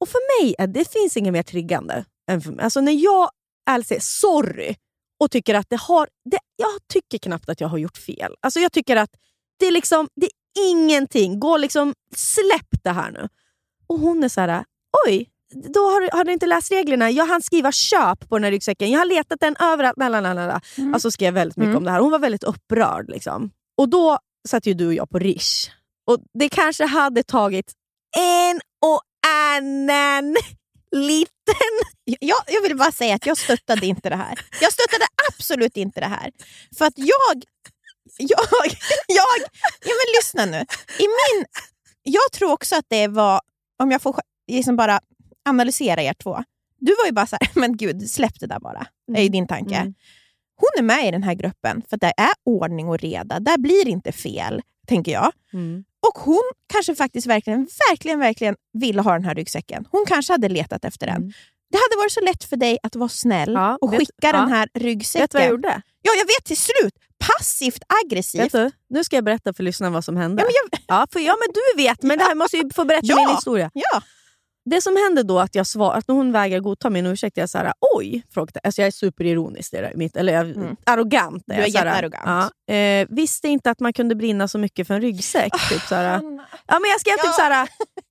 Och för mig är det finns inget mer triggande. Än för mig. Alltså när jag ärligt säger sorry och tycker att det har... Det, jag tycker knappt att jag har gjort fel. Alltså jag tycker att det är liksom det är ingenting. Gå liksom, släpp det här nu. Och hon är så här, oj, då har, du- har du inte läst reglerna. Jag hann skriva köp på den här ryggsäcken. Jag har letat den överallt. Lalalala. Mm. Alltså skrev väldigt mycket Mm. om det här. Hon var väldigt upprörd. Liksom. Och då satt ju du och jag på Rish. Och det kanske hade tagit en och annan liten... Jag, jag vill bara säga att jag stöttade inte det här. Jag stöttade absolut inte det här. För att jag... Jag... jag ja men lyssna nu. I min, jag tror också att det var, om jag får liksom bara analysera er två. Du var ju bara så här, men gud släpp det där bara. Det är ju din tanke. Mm. Hon är med i den här gruppen för att det är ordning och reda. Där blir inte fel, tänker jag. Och hon kanske faktiskt verkligen, verkligen, verkligen ville ha den här ryggsäcken. Hon kanske hade letat efter den. Mm. Det hade varit så lätt för dig att vara snäll Ja, och vet- skicka den ja. här ryggsäcken. Vet du vad jag gjorde? Ja, jag vet till slut. Passivt aggressivt. Vet du? Nu ska jag berätta för lyssnarna vad som hände. Ja, men jag, Ja, för, ja men du vet, men det här måste ju få berätta min historia. ja. Det som hände då att jag svar, att när hon vägrar godta min ursäkt, jag såhär oj, frågade, alltså jag är superironisk, det är mitt, eller jag, Mm. arrogant. Du är jag, såhär, jättearrogant. Ja, eh, visste inte att man kunde brinna så mycket för en ryggsäck. typ, såhär. Ja, men jag skrev typ såhär,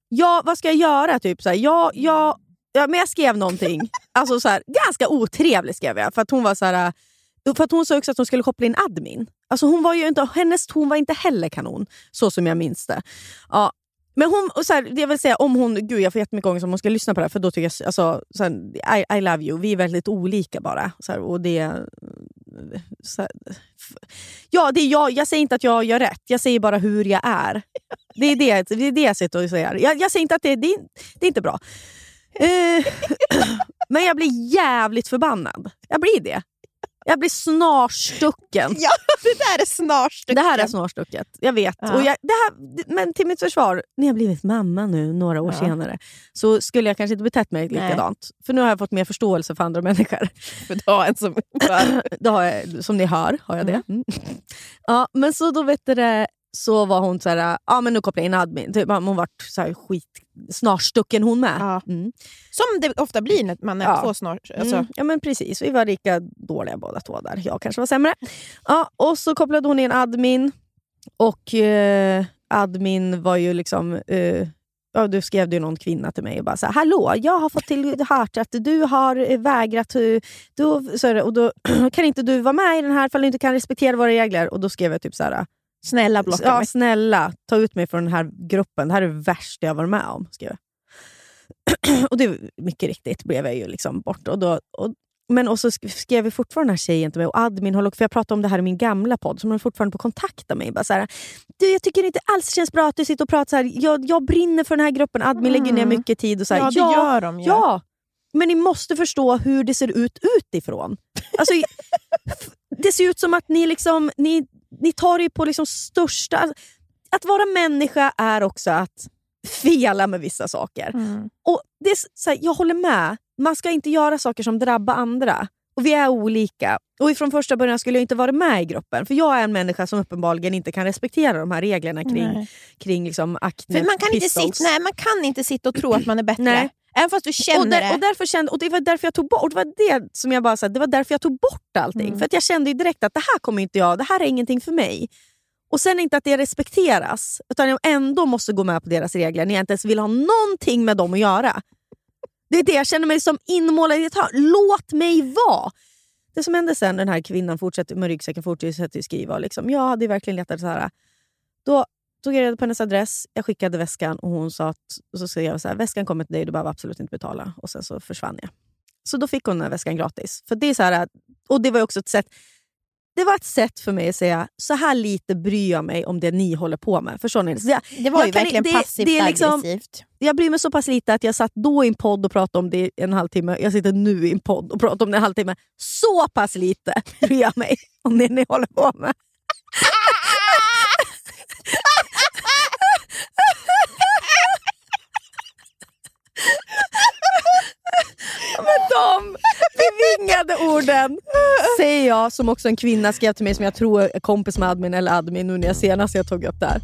ja, vad ska jag göra? Typ, såhär, ja, ja, ja, men jag skrev någonting, alltså, så här, ganska otrevligt skrev jag. För att hon var så här, eh, för att hon sa också att hon skulle koppla in admin. Alltså hon var ju inte, hennes ton var inte heller kanon, så som jag minns det. Ja, men hon, och så här, det vill säga om hon, gud jag får jättemycket ångest om hon ska lyssna på det här, för då tycker jag, alltså, så här, I, I love you, vi är väldigt olika bara. Så här, och det, eh, så här, ja, det är jag, jag säger inte att jag gör rätt, jag säger bara hur jag är. Det är det, det, är det jag sitter och säger. Jag, jag säger inte att det, det, det är inte bra. Eh, men jag blir jävligt förbannad. Jag blir det. Jag blir snarstucken. Ja, det där är snarstucken. Det här är snarstucket, jag vet. Ja. Och jag, det här, men till mitt försvar, när jag blivit mamma nu några år Ja. senare så skulle jag kanske inte betett mig Nej. likadant. För nu har jag fått mer förståelse för andra människor. för att ha en som... det har jag, som ni hör har jag det. Mm. Ja, men så då vet du det, så var hon så här, ja men nu kopplar jag in admin. Typ, hon så här skit snarstucken hon med. Ja. Mm. Som det ofta blir när man är Ja. två snart... Alltså, Mm, ja men precis, vi var lika dåliga båda två där. Jag kanske var sämre. Ja, och så kopplade hon in admin. Och eh, admin var ju liksom... Eh, ja, du skrev ju någon kvinna till mig och bara så här, Hallå, jag har fått till hört att du har eh, vägrat... eh, Du, så och då kan inte du vara med i den här för du inte kan respektera våra regler. Och då skrev jag typ så här... snälla blocka Ja, mig. snälla, ta ut mig från den här gruppen. Det här är det värsta jag varit med om. Skrev och det mycket riktigt blev jag ju liksom bort. Och då, och, men och så sk- skrev vi fortfarande den här tjejen till mig och admin håller, för jag pratade om det här i min gamla podd, som håller fortfarande på kontakta mig. Bara så här, du, jag tycker inte alls det känns bra att du sitter och pratar så här. Jag, jag brinner för den här gruppen, admin lägger ner Mm. mycket tid. Och så här, Ja, det gör de ju. Ja, men ni måste förstå hur det ser ut utifrån. Alltså, det ser ut som att ni, liksom, ni, ni tar det på liksom största... Att vara människa är också att fela med vissa saker. Mm. Och det är så här, Jag håller med. Man ska inte göra saker som drabbar andra. Och Vi är olika. Och ifrån första början skulle jag inte vara med i gruppen. För jag är en människa som uppenbarligen inte kan respektera de här reglerna kring, Nej. kring liksom acne För man, kan inte sitta, nej, man kan inte sitta och tro att man är bättre. Nej. Även fast du känner och, där, det. och, därför kände, och det var därför jag tog bort, och det var det som jag bara det var därför jag tog bort allting. Mm. För att jag kände direkt att det här kommer inte jag, det här är ingenting för mig. Och sen inte att det respekteras, utan jag ändå måste gå med på deras regler när jag inte ens vill ha någonting med dem att göra. Det är det, jag känner mig som inmålad i ett hörn. Låt mig vara! Det som hände sen, den här kvinnan fortsätter med ryggsäcken fortsätter skriva. och Liksom, jag hade verkligen letat så här. Då tog jag reda på hennes adress, jag skickade väskan och hon sa att, och så skrev jag så här, väskan kommer till dig, du behöver absolut inte betala. Och sen så försvann jag. Så då fick hon den här väskan gratis. För det är så här, och det var också ett sätt det var ett sätt för mig att säga, så här lite bryr jag mig om det ni håller på med. Förstår ni? Så jag, det var ju kan- verkligen det- passivt det är liksom- aggressivt. jag bryr mig så pass lite att jag satt då i en podd och pratade om det i en halvtimme. Jag sitter nu i en podd och pratar om det i en halvtimme. Så pass lite bryr jag mig om det ni håller på med. Med de bevingade orden säger jag, som också en kvinna skrev till mig som jag tror är kompis med admin eller admin nu när jag senast jag tog upp det här.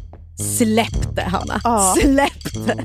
Släpp det Hanna, Ja. släpp det.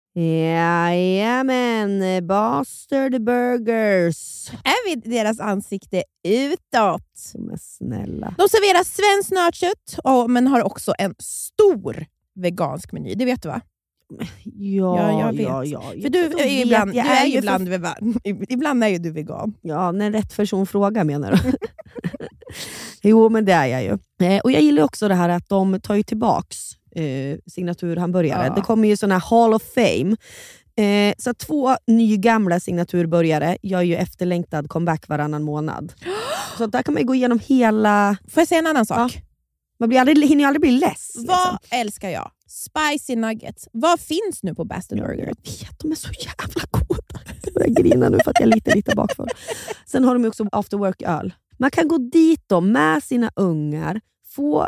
Jajamän, Bastard Burgers. Är vi deras ansikte utåt? Men snälla. De serverar svenskt nötkött, men har också en stor vegansk meny. Det vet du va? Ja, Ja, jag vet. ja, ja. För du är vet, ibland, jag du är ju för- ibland, vegan. ibland är ju du vegan. Ja, när rätt person frågar menar du? jo, men det är jag ju. Eh, och Jag gillar också det här att de tar ju tillbaks eh, signaturhamburgare. Ja. Det kommer ju såna här Hall of Fame. Eh, så två nygamla signaturburgare gör ju efterlängtad comeback varannan månad. Så där kan man gå igenom hela... Får jag säga en annan sak? Man blir aldrig, hinner ju aldrig bli less. Vad liksom. älskar jag? Spicy nuggets. Vad finns nu på Ja, Burger? Jag vet, de är så jävla goda. Jag börjar grina nu för att jag är lite, lite bakfull. Sen har de också after work-öl. Man kan gå dit då med sina ungar, få,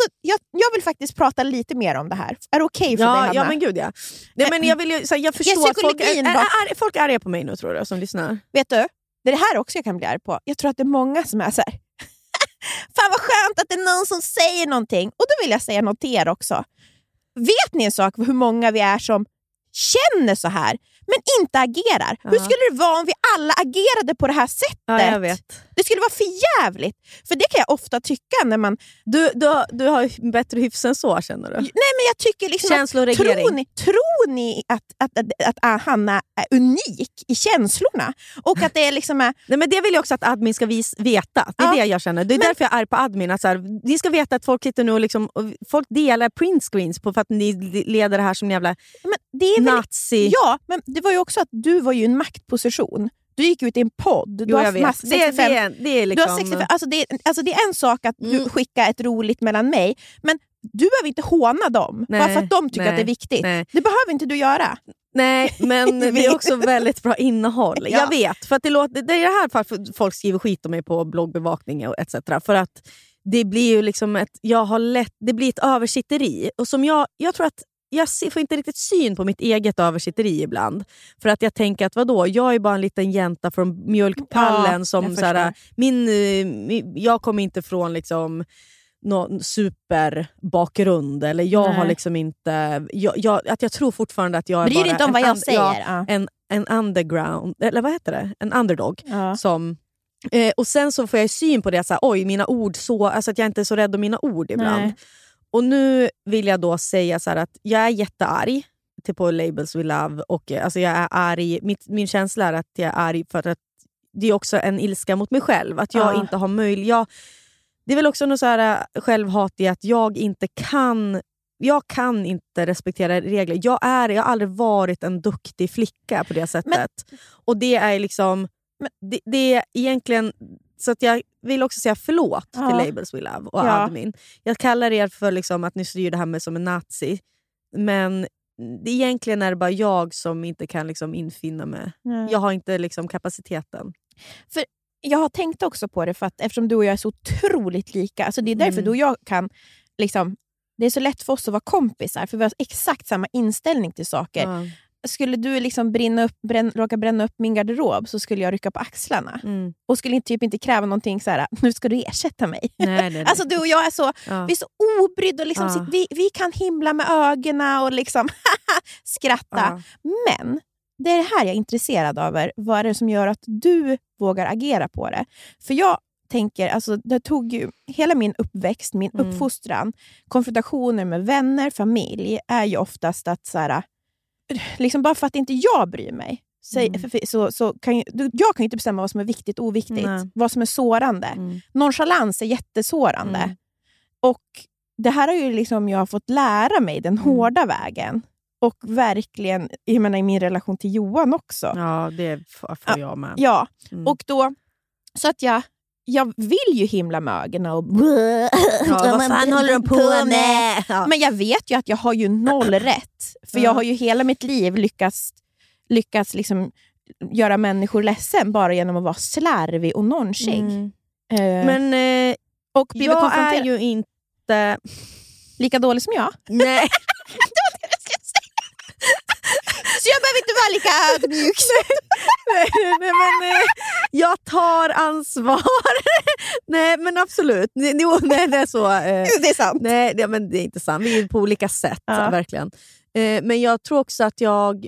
Alltså, jag, jag vill faktiskt prata lite mer om det här. Är det okej för dig, Ja, Hanna? ja men gud ja. Nej, men jag, vill ju, så här, jag förstår att folk är, är, är, folk är arga på mig nu tror du, som lyssnar. Vet du? Det är det här också jag kan bli arg på. Jag tror att det är många som är så här. Fan vad skönt att det är någon som säger någonting. Och då vill jag säga något till er också. Vet ni en sak hur många vi är som känner så här, men inte agerar? Hur Ja. skulle det vara om vi alla agerade på det här sättet? Ja, jag vet. Det skulle vara för jävligt. För det kan jag ofta tycka när man... Du, du, du har bättre hyfs än så känner du. Nej men jag tycker liksom att, tror ni, tror ni att, att, att, att, att Hanna är unik i känslorna? Och att det är liksom är, Nej, men det vill jag också att admin ska vis, veta. Det är Ja. det jag känner. Det är Men- därför jag är arg på admin. Att så här, ni ska veta att folk sitter nu och, liksom, och folk delar printscreens på för att ni leder det här som jävla men det är väl nazi. Ja, men det var ju också att du var ju i en maktposition. Du gick ut i en podd. Du Jo, har jag vet. mass- Det, 65 det, är- det är du liksom... har 65, alltså det, är- alltså det är en sak att du Mm. skickar ett roligt mellan mig, men du behöver inte håna dem bara Nej, för att de tycker nej, att det är viktigt. nej. Det behöver inte du göra. Nej, men det är också väldigt bra innehåll. Ja. Jag vet, för det, låter, det är det här varför folk skriver skit om mig på bloggbevakning och etc. För att det blir ju liksom ett, jag har lätt, det blir ett översitteri. Och som jag, jag tror att jag får inte riktigt syn på mitt eget översitteri ibland. För att jag tänker att vadå, jag är bara en liten jänta från mjölkpallen. Ja, som jag såhär, min, eh, min, jag kommer inte från liksom någon superbakgrund. Eller jag Nej. har liksom inte... Jag, jag, att jag tror fortfarande att jag är Bryr bara inte om en vad jag säger. ja, en, en underground, eller vad heter det? En underdog. Ja. Som, eh, och sen så får jag syn på det, så oj mina ord, så, alltså att jag inte är så rädd om mina ord ibland. Nej. Och nu vill jag då säga så här att jag är jättearg till på Labels We Love. Och, eh, alltså jag är arg, mitt, min känsla är att jag är arg för att det är också en ilska mot mig själv. Att jag Ja. inte har möjlighet... Det är väl också något så här eh, självhat i att jag inte kan jag kan inte respektera regler. Jag, är, jag har aldrig varit en duktig flicka på det sättet. och det är liksom... Det, det är egentligen... Så att jag vill också säga förlåt Ja. till Labels We Love och Ja. admin. Jag kallar er för liksom att ni styr det här med som en nazi. Men det, egentligen är det bara jag som inte kan liksom infinna mig. Nej. Jag har inte liksom kapaciteten. jag har tänkt också på det för att eftersom du och jag är så otroligt lika, alltså det är därför Mm. du och jag kan... Liksom, det är så lätt för oss att vara kompisar, för vi har exakt samma inställning till saker. Ja. Skulle du liksom brinna upp, bränn, råka bränna upp min garderob så skulle jag rycka på axlarna. Mm. Och skulle inte, typ inte kräva någonting så här, nu ska du ersätta mig. Nej, nej. Alltså du och jag är så, ja. vi är så obrydda och liksom, Ja. vi, vi kan himla med ögonen och liksom skratta. Ja. Men det är det här jag är intresserad av. Vad är det som gör att du vågar agera på det? För jag tänker, alltså, det tog ju hela min uppväxt, min Mm. uppfostran, konfrontationer med vänner, familj, är ju oftast att så här, liksom bara för att inte jag bryr mig, säg, Mm. så, så kan ju, du- jag kan ju inte bestämma vad som är viktigt och oviktigt. Nej. Vad som är sårande. Mm. Nonchalans är jättesårande. Mm. Och det här har ju liksom jag fått lära mig den Mm. hårda vägen. Och verkligen jag menar, i min relation till Johan också. Ja, det får får jag med. Ja, Mm. och då... Så att jag, jag vill ju himla med ögonen och... ja, vad fan håller de på med? Ja. Men jag vet ju att jag har ju noll rätt. För jag Ja. har ju hela mitt liv lyckats, lyckats liksom göra människor ledsen bara genom att vara slarvig och nonchig. Mm. Eh, Men eh, och jag är ju inte... Lika dålig som jag. Nej. Så jag behöver inte vara lika ödmjuk. nej, nej, men, eh, jag tar ansvar. nej, men absolut. Nej, Jo, nej, det är så. Eh, det är sant. nej, det, men det är inte sant. Vi är på olika sätt, Ja. verkligen. Eh, men jag tror också att jag...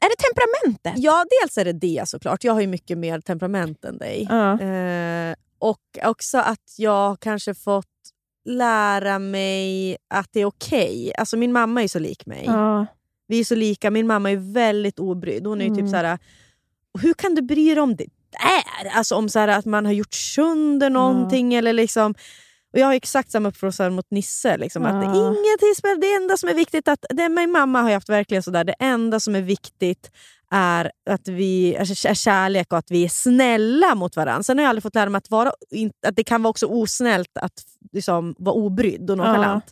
Är det temperamentet? Ja, dels är det det såklart. Jag har ju mycket mer temperament än dig. Ja. Eh, och också att jag kanske fått lära mig att det är okej. Alltså min mamma är så lik mig. Ja. Vi är så lika. Min mamma är väldigt obrydd. Hon är ju Mm. typ så här. Hur kan du bry dig om det där? Alltså om så här, att man har gjort sönder någonting. Eller liksom, och jag har exakt samma uppfostran mot Nisse. Liksom, att Ja. ingenting spelar, det enda som är viktigt, att det, min mamma har haft verkligen sådär, det enda som är viktigt är att vi alltså, är kärlek och att vi är snälla mot varandra. Sen har jag aldrig fått lära mig att, vara, att det kan vara också osnällt att liksom, vara obrydd och nonchalant.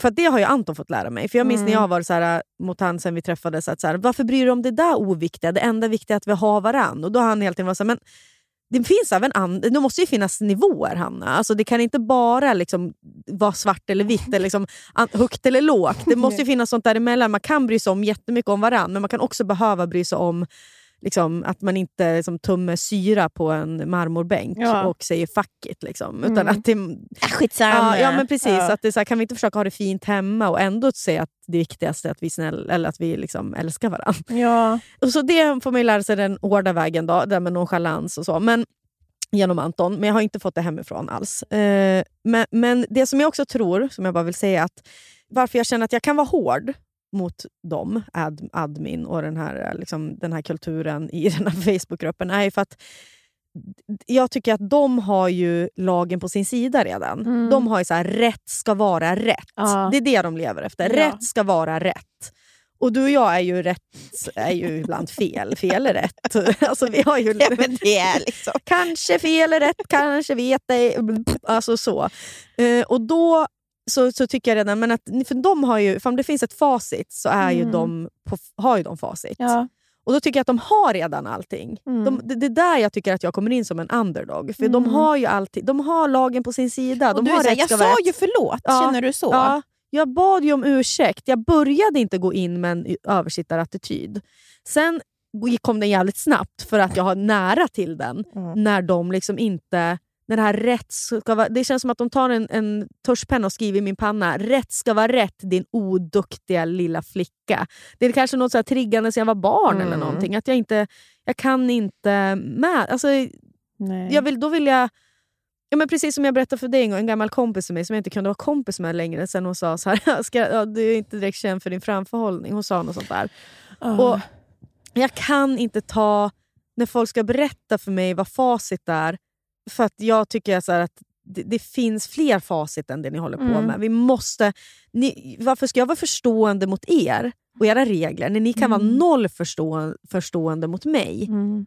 För det har ju Anton fått lära mig. För Jag minns när jag har varit så här, mot han sen vi träffades, att så här, varför bryr du dig om det där oviktiga? Det enda viktiga är att vi har varandra. Och då har han hela tiden varit så här, men det finns även and- det måste ju finnas nivåer Hanna. Alltså, det kan inte bara liksom vara svart eller vitt, eller liksom, högt eller lågt. Det måste ju finnas sånt däremellan. Man kan bry sig om jättemycket om varandra, men man kan också behöva bry sig om liksom, att man inte liksom, tummar syra på en marmorbänk Ja. och säger fuck it. Liksom. Utan Mm. att det, Äh, Skitsamma. Ja, ja men precis. Ja. Att det så här, kan vi inte försöka ha det fint hemma och ändå säga att det viktigaste är att vi, snäll, eller att vi liksom älskar varandra. Ja. Och så det får man ju lära sig den hårda vägen, då, där med nonchalans och så. Men, genom Anton, men jag har inte fått det hemifrån alls. Eh, men, men det som jag också tror, som jag bara vill säga, att varför jag känner att jag kan vara hård mot dem, ad, admin och den här, liksom, den här kulturen i den här Facebookgruppen, är ju för att jag tycker att de har ju lagen på sin sida redan. Mm. De har ju så här, rätt ska vara rätt. Ja. Det är det de lever efter. Ja. Rätt ska vara rätt. Och du och jag är ju rätt är ju ibland fel. Fel är rätt. Alltså, vi har ju Ja, men det är liksom... kanske fel är rätt, kanske vet det. Alltså så. Eh, och då så, så tycker jag redan, men att, för de har ju, för om det finns ett facit så är ju Mm. de på, har ju de facit. Ja. Och då tycker jag att de har redan allting. Mm. De, det, det är där jag tycker att jag kommer in som en underdog. För de Mm. har ju alltid, de har lagen på sin sida. Och De har rätt jag sa ju förlåt, Ja. känner du så? Ja, jag bad ju om ursäkt. Jag började inte gå in med en översittarattityd. Sen kom den jävligt snabbt för att jag har nära till den. Mm. När de liksom inte... Det här rätt ska vara, det känns som att de tar en, en tuschpenna och skriver i min panna. Rätt ska vara rätt din oduktiga lilla flicka. Det är kanske något så här triggande sen jag var barn eller Mm. någonting. Att jag inte... Jag kan inte med. Alltså, Nej. jag vill, då vill jag... Ja, men precis som jag berättade för dig en gång, en gammal kompis med mig som jag inte kunde vara kompis med längre sen hon sa så här, ska, ja, du är inte direkt känd för din framförhållning. Hon sa något sånt där. Ah. Och jag kan inte ta, när folk ska berätta för mig vad facit är, för att jag tycker så att det, det finns fler facit än det ni håller på Mm. med. Vi måste, ni, varför ska jag vara förstående mot er och era regler när ni kan vara Mm. noll förstå, förstående mot mig? Mm.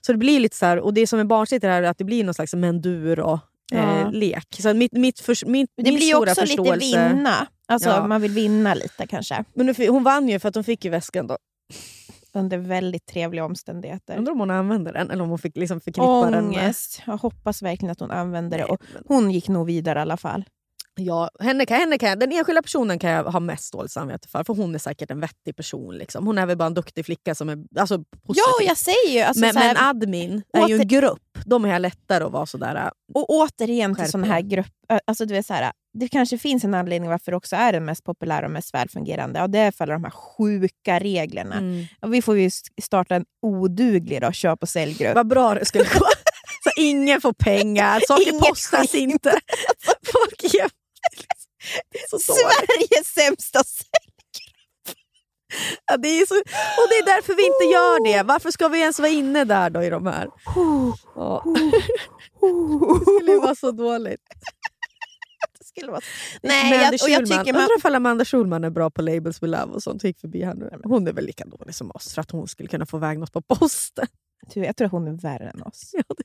Så det blir lite så här, och det som är barnsligt är att det blir någon slags mendur och Ja. eh. Så mitt, mitt, för, Det min blir också lite förståelse... vinna. Alltså, Ja. Man vill vinna lite kanske. Men hon vann ju för att hon fick ju väskan då. Under väldigt trevliga omständigheter. Undrar om hon använde den eller om hon fick liksom förknippa den med... Ångest. Jag hoppas verkligen att hon använder det. Och hon gick nog vidare i alla fall. Ja, henne kan, henne kan, den enskilda personen kan jag ha mest dåligt samvete för. För hon är säkert en vettig person. Liksom. Hon är väl bara en duktig flicka som är alltså, positiv. Ja, jag säger ju... Alltså, men, här, men admin är ju en åter- grupp. De är lättare att vara sådär... äh, Och återigen till sådana här grupper, alltså du vet så här, det kanske finns en anledning varför det också är den mest populära och mest välfungerande. Och det är för alla de här sjuka reglerna. Mm. Och vi får ju starta en oduglig då, köp och säljgrupp. Vad bra det skulle gå. Så ingen får pengar, saker Inget postas inte. Folk ger... Det är så. Sveriges sämsta säljgrupp! Ja, det är så... Och det är därför vi inte gör det. Varför ska vi ens vara inne där då i de här? Ja. Det skulle vara så dåligt. Det skulle vara... Nej, jag, och jag Schulman. tycker man... Undrar ifall Amanda Schulman är bra på labels we love och sånt. Gick förbi här nu. Hon är väl lika dålig som oss för att hon skulle kunna få iväg något på posten. Du, Jag tror att hon är värre än oss. Ja, tror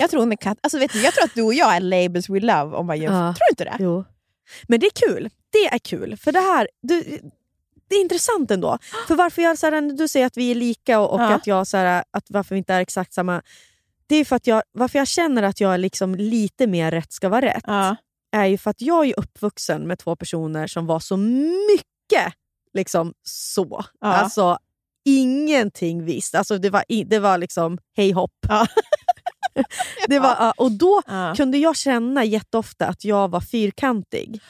Jag tror, hon är kat... alltså, vet du, jag tror att du och jag är labels we love om man jämför. Ja. Tror du inte det? Jo. Men det är kul. Det är kul. För det här... Du, det är intressant ändå. För varför jag, så här, du säger att vi är lika och, och Ja. att jag så här, att varför vi inte är exakt samma. Det är för att jag, varför jag känner att jag är liksom lite mer rätt ska vara rätt. Ja. är ju för att jag är uppvuxen med två personer som var så mycket liksom så. Ja. Alltså ingenting visst. Alltså, det, var, det var liksom hej hopp. Ja. det var, ja, och då Ja. kunde jag känna jätteofta att jag var fyrkantig.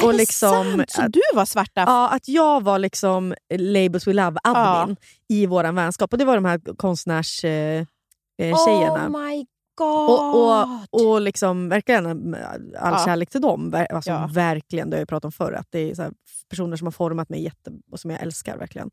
Är Och det liksom sant? Så att- du var svarta? Ja, att jag var liksom labels we love admin i vår vänskap. Och det var de här konstnärs... Eh, eh. Oh my god! Och, och, och liksom, verkligen eh, all Ja. kärlek till dem. Alltså, Ja. Verkligen, det har jag pratat om förr. Att det är här, personer som har format mig jätte, och som jag älskar. verkligen.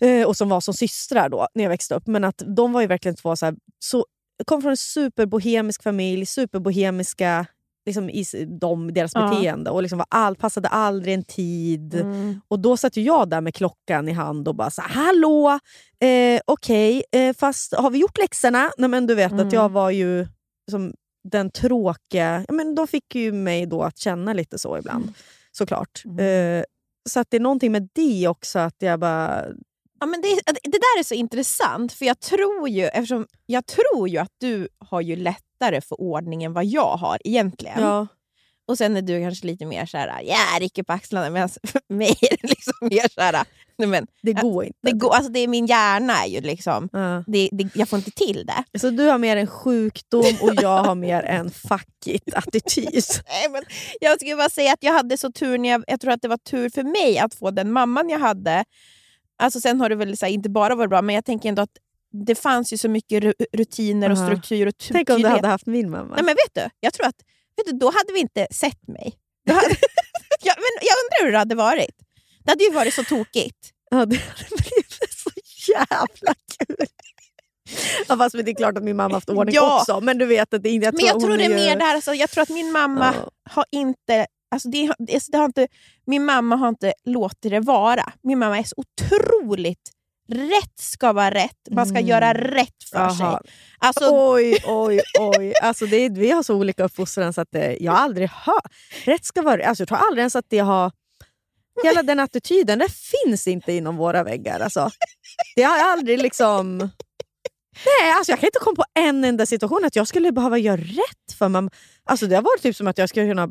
Eh, och som var som systrar då, när jag växte upp. Men att de var ju verkligen två... Så här, så, kom från en superbohemisk familj, superbohemiska liksom, i de, deras Ja. beteende. Och liksom var all, passade aldrig en tid. Mm. Och då satt jag där med klockan i hand och bara så hallå, eh, okej, eh, fast har vi gjort läxorna? Nej, men du vet Mm. att jag var ju som den tråkiga... Ja, men de fick ju mig då att känna lite så ibland, såklart. Mm. Eh, så att det är någonting med det också, att jag bara... Ja, men det, det där är så intressant, för jag tror ju, eftersom jag tror ju att du har ju lättare för ordning än vad jag har egentligen. Ja, Och sen är du kanske lite mer så här, ja, rycker på axlarna, medan för mig är det liksom mer så här, nej, men, det går inte. det går, alltså det är min hjärna är ju liksom, Ja. det, det, jag får inte till det. Så du har mer en sjukdom och jag har mer en fuck it-attityd. Nej, men jag skulle bara säga att jag hade så tur, när jag, jag tror att det var tur för mig att få den mamman jag hade. Alltså sen har det väl så här, inte bara varit bra, men jag tänker ändå att det fanns ju så mycket ru- rutiner och struktur och Tänk om du hade haft min mamma. Nej, men vet du, jag tror att vet du, då hade vi inte sett mig. Hade, ja, men jag undrar hur det hade varit. Det hade ju varit så tokigt. Ja, det hade blivit så jävla kul. Ja, fast det är klart att min mamma haft ordning Ja. också. Men du vet att det inte... Jag Men jag tror det är mer det här, alltså, jag tror att min mamma Ja. har inte... Alltså det, det, det har inte min mamma har inte låtit det vara. Min mamma är så otroligt... Rätt ska vara rätt. Man ska Mm. göra rätt för Jaha. sig. Alltså, Oj, oj, oj. Alltså det är, vi har så olika uppfostran så att eh, jag aldrig hört... Rätt ska vara alltså Jag tror aldrig ens att det har... Hela den attityden, det finns inte inom våra väggar. Alltså. Det har jag aldrig liksom... Nej, alltså jag kan inte komma på en enda situation att jag skulle behöva göra rätt för mig. Alltså det har varit typ som att jag skulle kunna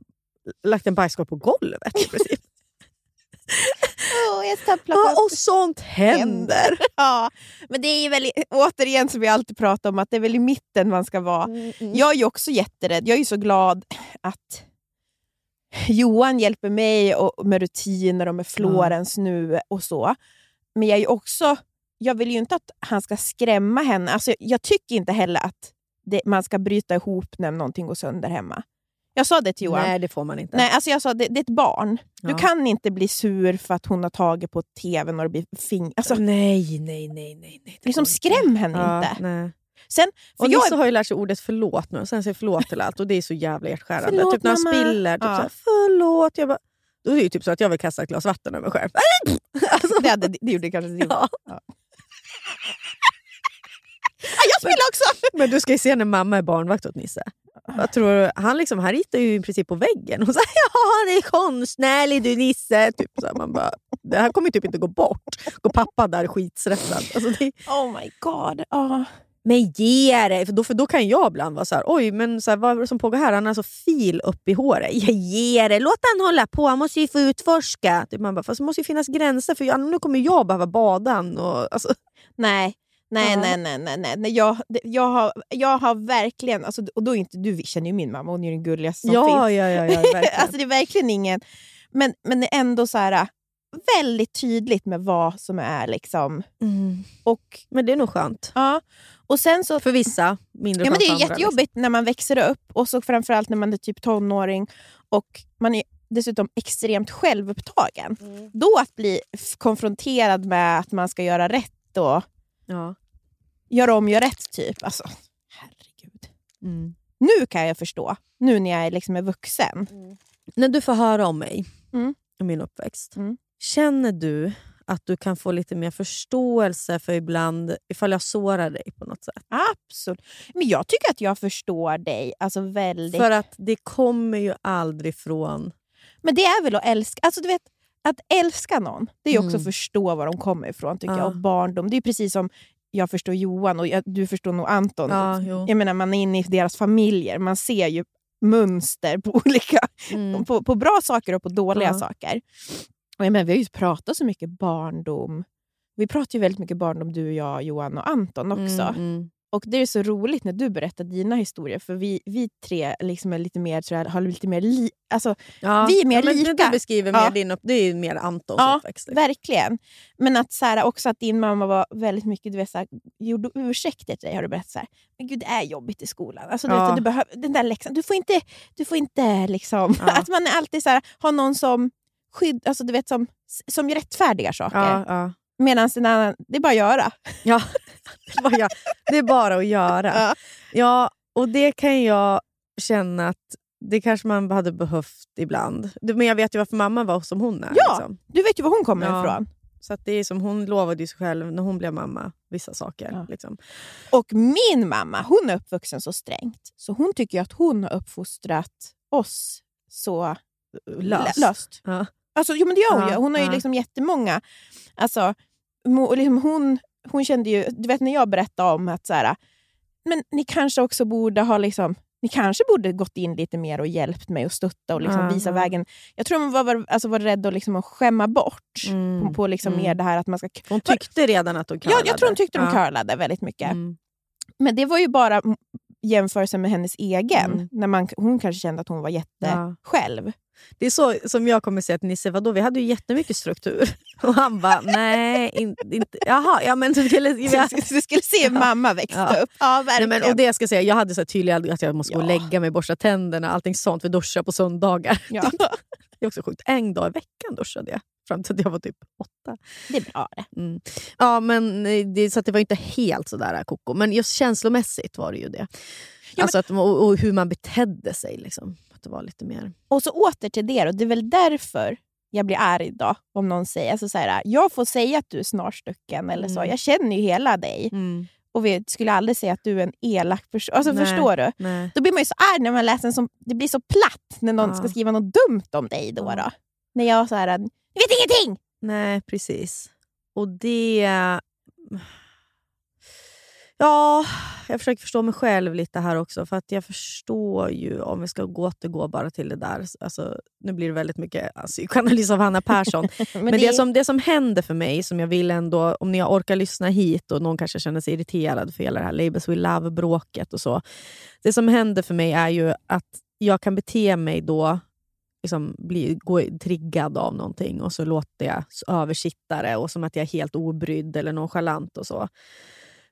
lagt en bajskorv på golvet. i princip. stapplar Ja, och sånt händer. Ja, men det är ju väl, återigen som vi alltid pratar om, att det är väl i mitten man ska vara. Mm, Jag är ju också jätterädd. Jag är ju så glad att Johan hjälper mig och, med rutiner och med Florens nu och så. Men jag är ju också... Jag vill ju inte att han ska skrämma henne. Alltså, jag tycker inte heller att det, man ska bryta ihop när någonting går sönder hemma. Jag sa det till Johan. Nej, det får man inte. Nej, alltså jag sa det, det är ett barn. Du Ja. kan inte bli sur för att hon har tagit på tvn och det blir fing... Alltså, nej, nej, nej. nej, nej. det liksom inte. skräm henne Ja, inte. Nej. Sen, Och jag, Nisse har ju lärt sig ordet förlåt nu sen säger förlåt till allt och det är så jävla hjärtskärande. Förlåt, typ när han spiller, typ Ja. såhär, förlåt. Jag bara, då är det ju typ så att jag vill kasta ett glas vatten över mig själv. Alltså, det, hade, det gjorde kanske du. ja. Ah, jag spelar också! Men du ska ju se när mamma är barnvakt åt Nisse. Jag tror, han, liksom, han ritar ju i princip på väggen och säger ja, han är konstnärlig du Nisse. Typ så här, man bara, det här kommer ju typ inte gå bort. Går pappa där skitstressad. Alltså, det, Oh my god. Ah. Men ge det! För då, för då kan jag ibland vara så här, oj men så här, vad är det som pågår här? Han har alltså fil upp i håret. Jag ger det! Låt han hålla på, han måste ju få utforska. Typ man bara, fast det måste ju finnas gränser för jag, nu kommer jag behöva bada han. Och, alltså, Nej. Nej, nej, nej, nej, nej. nej. Jag, jag, har, jag har verkligen... Alltså, och då inte, du känner ju min mamma, hon är den gulligaste som ja, finns. ja, ja, ja, verkligen. alltså, det är verkligen ingen... Men, men det är ändå så här, väldigt tydligt med vad som är liksom... mm. Och, Men det är nog skönt. ja. och sen så... För vissa, mindre Ja, men det är andra, jättejobbigt när man växer upp och så framförallt när man är typ tonåring och man är dessutom extremt självupptagen. Mm. Då att bli konfronterad med att man ska göra rätt och Liksom. Ja. Göra om, göra rätt typ. Alltså, herregud. Mm. Nu kan jag förstå, nu när jag liksom är vuxen. När du får höra om mig Mm. och min uppväxt, Mm. känner du att du kan få lite mer förståelse för ibland ifall jag sårar dig på något sätt? Absolut. Men jag tycker att jag förstår dig alltså väldigt. För att det kommer ju aldrig från... Men det är väl att älska. Alltså, du vet, att älska någon, det är också Mm. att förstå var de kommer ifrån. tycker Ja. jag. Och barndom. Det är precis som jag förstår Johan och jag, du förstår nog Anton. Ja. Jag menar, man är inne i deras familjer. Man ser ju mönster på olika Mm. på, på bra saker och på dåliga Ja. saker. Och jag menar, vi har ju pratat så mycket barndom. Vi pratar ju väldigt mycket barndom, du, och jag, Johan och Anton också. Mm, mm. Och Det är så roligt när du berättar dina historier, för vi, vi tre liksom är lite mer, tror jag, har lite mer li, alltså, Ja. Vi är mer ja, lika. Du beskriver mer Ja. din upp, det är ju mer Antons Ja, uppväxt. Verkligen. Men att så här, också att din mamma var väldigt mycket, du vet, så här, gjorde ursäkter till dig har du berättat. Så här, men gud det är jobbigt i skolan. Alltså, du vet, du behöver, den där läxan, du får inte, du får inte liksom... Att man alltid så här, har någon som skydd, alltså, du vet, som, som rättfärdigar saker. Medan den annan, det är bara att göra. Ja, det, är bara, det är bara att göra. Ja. Ja, och det kan jag känna att det kanske man hade behövt ibland. Men jag vet ju varför mamma var som hon är. Ja. Liksom. Du vet ju var hon kommer Ja. ifrån. Så det är som hon lovade sig själv när hon blev mamma, vissa saker. Ja. Liksom. Och min mamma, hon är uppvuxen så strängt. Så hon tycker att hon har uppfostrat oss så Löst. lö- löst. Ja. Alltså, jo, men det gör hon Ja, ju. Hon har ju ja. liksom jättemånga... Alltså, liksom hon, hon kände ju... Du vet när jag berättade om att så här, men ni kanske också borde ha... Liksom, ni kanske borde gått in lite mer och hjälpt mig och stötta och liksom Ja, visa ja. vägen. Jag tror hon var, alltså var rädd att, liksom att skämma bort Mm, på, på liksom mm. mer det här att man ska... Hon tyckte redan att hon Ja, curlade. jag tror hon tyckte de Ja. curlade väldigt mycket. Mm. Men det var ju bara jämförelsen med hennes egen. Mm. När man, hon kanske kände att hon var jätte Ja. själv. Det är så som jag kommer säga till Nisse, vadå vi hade ju jättemycket struktur. Och han bara, nej, in, inte, jaha, ja men du skulle... Ja. Du skulle se hur mamma växte Ja. upp. Ja, Nej, men, och det jag ska säga, jag hade så här tydliga att jag måste gå och Ja. lägga mig, borsta tänderna, allting sånt. Vi duschar på söndagar. ja, Det är också sjukt. En dag i veckan duschade jag. Fram till att jag var typ åtta. det är bra det. Mm. Ja, men eh, det, så det var inte helt sådär äh, koko. Men just känslomässigt var det ju det. men- alltså att, och, och hur man betedde sig. Liksom. Att det var lite mer... Och så åter till det. Då. Det är väl därför jag blir arg då, om någon säger alltså så här, jag får säga att du är snarstucken. Eller så. Mm. Jag känner ju hela dig. Och vi skulle aldrig säga att du är en elak person. Alltså, Nej. förstår du? Nej. Då blir man ju så arg när man läser en som... Det blir så platt när någon Ja. ska skriva något dumt om dig. Då, Ja. då. När jag så här, ni vet ingenting! Nej, precis. Och det... Ja, jag försöker förstå mig själv lite här också. För att jag förstår ju, om vi ska gå återgå bara till det där. Alltså, nu blir det väldigt mycket psykoanalys av Hanna Persson. Men, Men det, som, det som händer för mig, som jag vill ändå, om ni orkar lyssna hit och någon kanske känner sig irriterad för hela det här Labels We Love-bråket och så. Det som händer för mig är ju att jag kan bete mig då, liksom bli, gå triggad av någonting och så låter jag s- översitta det och som att jag är helt obrydd eller nonchalant och så.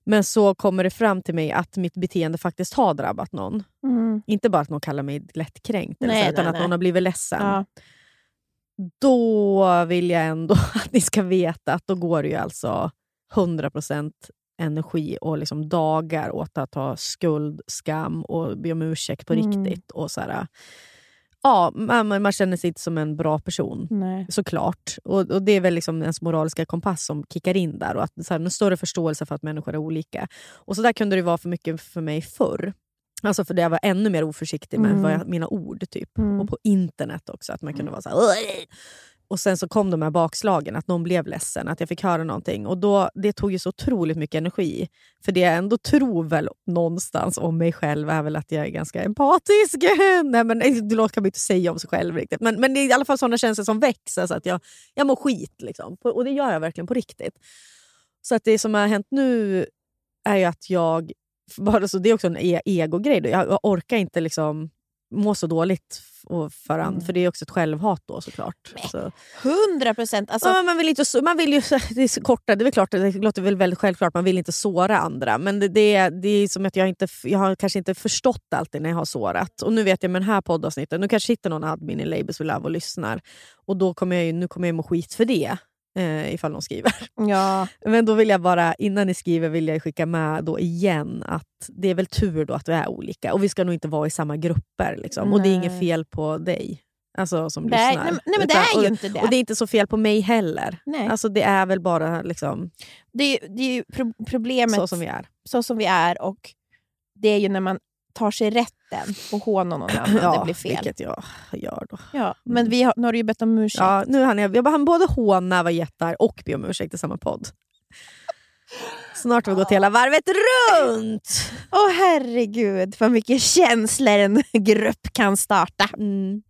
Men så kommer det fram till mig att mitt beteende faktiskt har drabbat någon. Mm. Inte bara att någon kallar mig lättkränkt, eller Nej, så, utan nej, att nej. någon har blivit ledsen Ja. då vill jag ändå att ni ska veta att då går det ju alltså 100% energi och liksom dagar åt att ha skuld, skam och be om ursäkt på Mm. riktigt. Och så här, ja, man, man känner sig inte som en bra person. Nej. Såklart. Och, och Det är väl liksom ens moraliska kompass som kickar in där. Och att, så här, en större förståelse för att människor är olika. Och så där kunde det vara för mycket för mig förr. Alltså för det jag var ännu mer oförsiktig med Mm. jag, mina ord. typ Mm. och på internet också. Att man kunde vara så här! Och sen så kom de här bakslagen, att någon blev ledsen, att jag fick höra någonting. Och då, Det tog ju så otroligt mycket energi. För det jag ändå tror väl någonstans om mig själv är väl att jag är ganska empatisk. Nej, men, det kan man inte säga om sig själv riktigt. Men, men det är i alla fall sådana känslor som växer, så att jag, jag mår skit. Liksom. Och det gör jag verkligen på riktigt. Så att det som har hänt nu är ju att jag... Bara så det är också en e- Jag, jag orkar inte liksom må så dåligt för, an, Mm. för det är också ett självhat då såklart. Så. 100 procent. Alltså, Ja, man vill inte, man vill ju, det är korta, det är klart, det låter väl väldigt självklart, man vill inte såra andra. Men det, det, det är som att jag, inte, jag har kanske inte förstått alltid när jag har sårat. Och nu vet jag med den här poddavsnittet, nu kanske sitter någon admin i Labels with Love och lyssnar. Och då kommer jag ju, nu kommer jag må skit för det. Eh, ifall någon skriver. ja. Men då vill jag bara, innan ni skriver vill jag skicka med då igen att det är väl tur då att vi är olika. Och vi ska nog inte vara i samma grupper. Liksom. Och det är inget fel på dig alltså, som Nej, lyssnar. nej, nej, men det är ju inte det. Och det är inte så fel på mig heller. Nej. Alltså, det är väl bara liksom, det, är, det är ju pro- problemet så som vi är. så som vi är och det är ju när man tar sig rätten och hånar någon annan det blir fel. vilket jag gör då. Ja, men vi har, nu har du ju bett om ursäkt. Ja, nu hann jag, jag hann både håna, vara jättar och be om ursäkt i samma podd. Snart har vi gått hela varvet runt! Åh herregud, vad mycket känslor en grupp kan starta. Mm.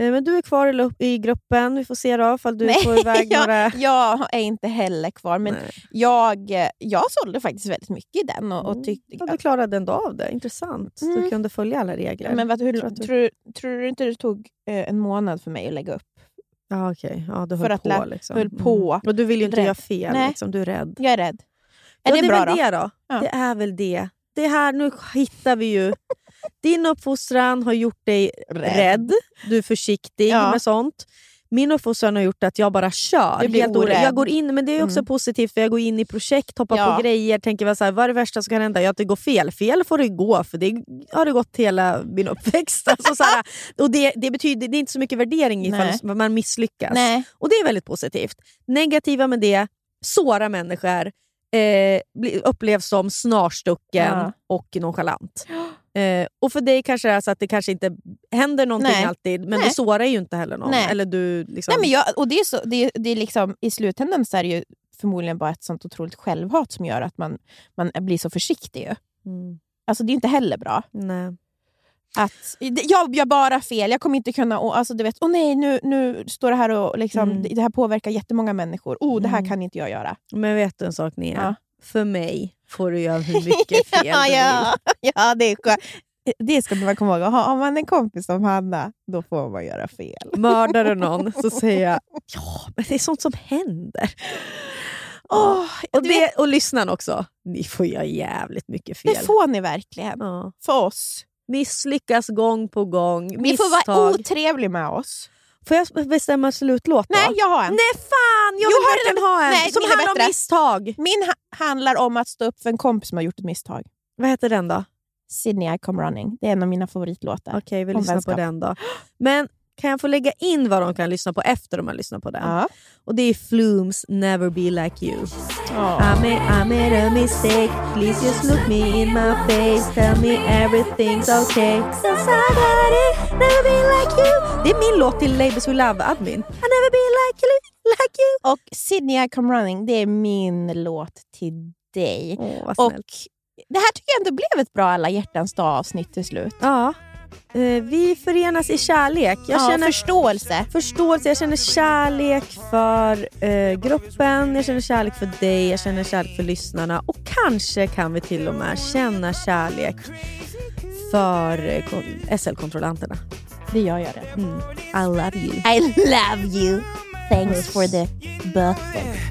Eh, Men du är kvar i, i gruppen. Vi får se då ifall du får iväg jag, några... jag är inte heller kvar, men Nej. jag, jag sålde faktiskt väldigt mycket i den. Och, och tyckte, Ja, du klarade ändå av det. Intressant. Du Mm. kunde följa alla regler. men vad, hur, Tror du- tror, tror du inte det tog eh, en månad för mig att lägga upp? Ja, okej. Ja, du För höll att på. lä- liksom. höll på. Mm. Och du vill ju inte Rädd. göra fel. Nej. Liksom. Du är rädd. Jag är rädd. Är ja, det, det är bra väl då? det då. Ja. Det är väl det. Det här, nu hittar vi ju... Din uppfostran har gjort dig rädd. Du är försiktig Ja. med sånt. Min uppfostran har gjort att jag bara kör. Helt orädd. jag går in, men det är också Mm. positivt för jag går in i projekt, hoppar Ja. på grejer, tänker väl så här, vad är det värsta som kan hända? Ja, att det går fel. Fel får det gå, för det har det gått hela min uppväxt. Alltså, så här, och det, det, betyder, det är inte så mycket värdering ifall Nej. man misslyckas. Nej. Och det är väldigt positivt. Negativa med det, såra människor, eh, upplevs som snarstucken Ja. och nonchalant. Eh, och för dig kanske det är så att det kanske inte händer någonting Nej. alltid, men Nej. du sårar ju inte heller någon. Nej. Eller du, liksom, Nej, men jag, och det är så, det, det är liksom, I slutändan så är det ju förmodligen bara ett sånt otroligt självhat som gör att man, man blir så försiktig. Ju. mm, Alltså, det är inte heller bra. nej. att jag gör bara fel, jag kommer inte kunna... Och, alltså, du vet, oh nej, nu, nu står det här och liksom, Mm. det, det här påverkar jättemånga människor. Oh, det här Mm. kan inte jag göra. Men vet du en sak Nia? Ja. För mig får du göra hur mycket fel ja, du ja, vill. ja, det är skönt. Det ska man komma ihåg. Har man en kompis som Hanna, då får man göra fel. Mördar du någon så säger jag ja, men det är sånt som händer. Åh, och, det, och lyssnarna också. Ni får göra jävligt mycket fel. Det får ni verkligen. Ja. För oss. Misslyckas gång på gång. Ni Misstag. får vara otrevliga med oss. Får jag bestämma slutlåt då? Nej, jag har en. Nej fan! Jag Jo, vill har verkligen den- ha en Nej, som handlar om bättre. misstag. Min ha- handlar om att stå upp för en kompis som har gjort ett misstag. Vad heter den då? Sydney I come running. Det är en av mina favoritlåtar. Okej, vi Om lyssnar vänskap. på den då. Men kan jag få lägga in vad de kan lyssna på efter de har lyssnat på den? Ja. Och det är Flumes Never Be Like You. Ja. I made, I made a mistake. Please just look me in my face. Tell me everything's okay. Cause I got it. Never be like you. Det är min låt till Labels We Love Admin. I never be like you. Like you. Och Sydney I come running, det är min låt till dig. Vad Och det här tycker jag ändå blev ett bra alla hjärtans dag avsnitt till slut. Ja. Eh, vi förenas i kärlek. Jag ja, känner förståelse. förståelse, jag känner kärlek för eh, gruppen, jag känner kärlek för dig, jag känner kärlek för lyssnarna och kanske kan vi till och med känna kärlek för eh, kon- SL-kontrollanterna. Det gör jag det. Mm. I love you. I love you. Thanks for the birthday.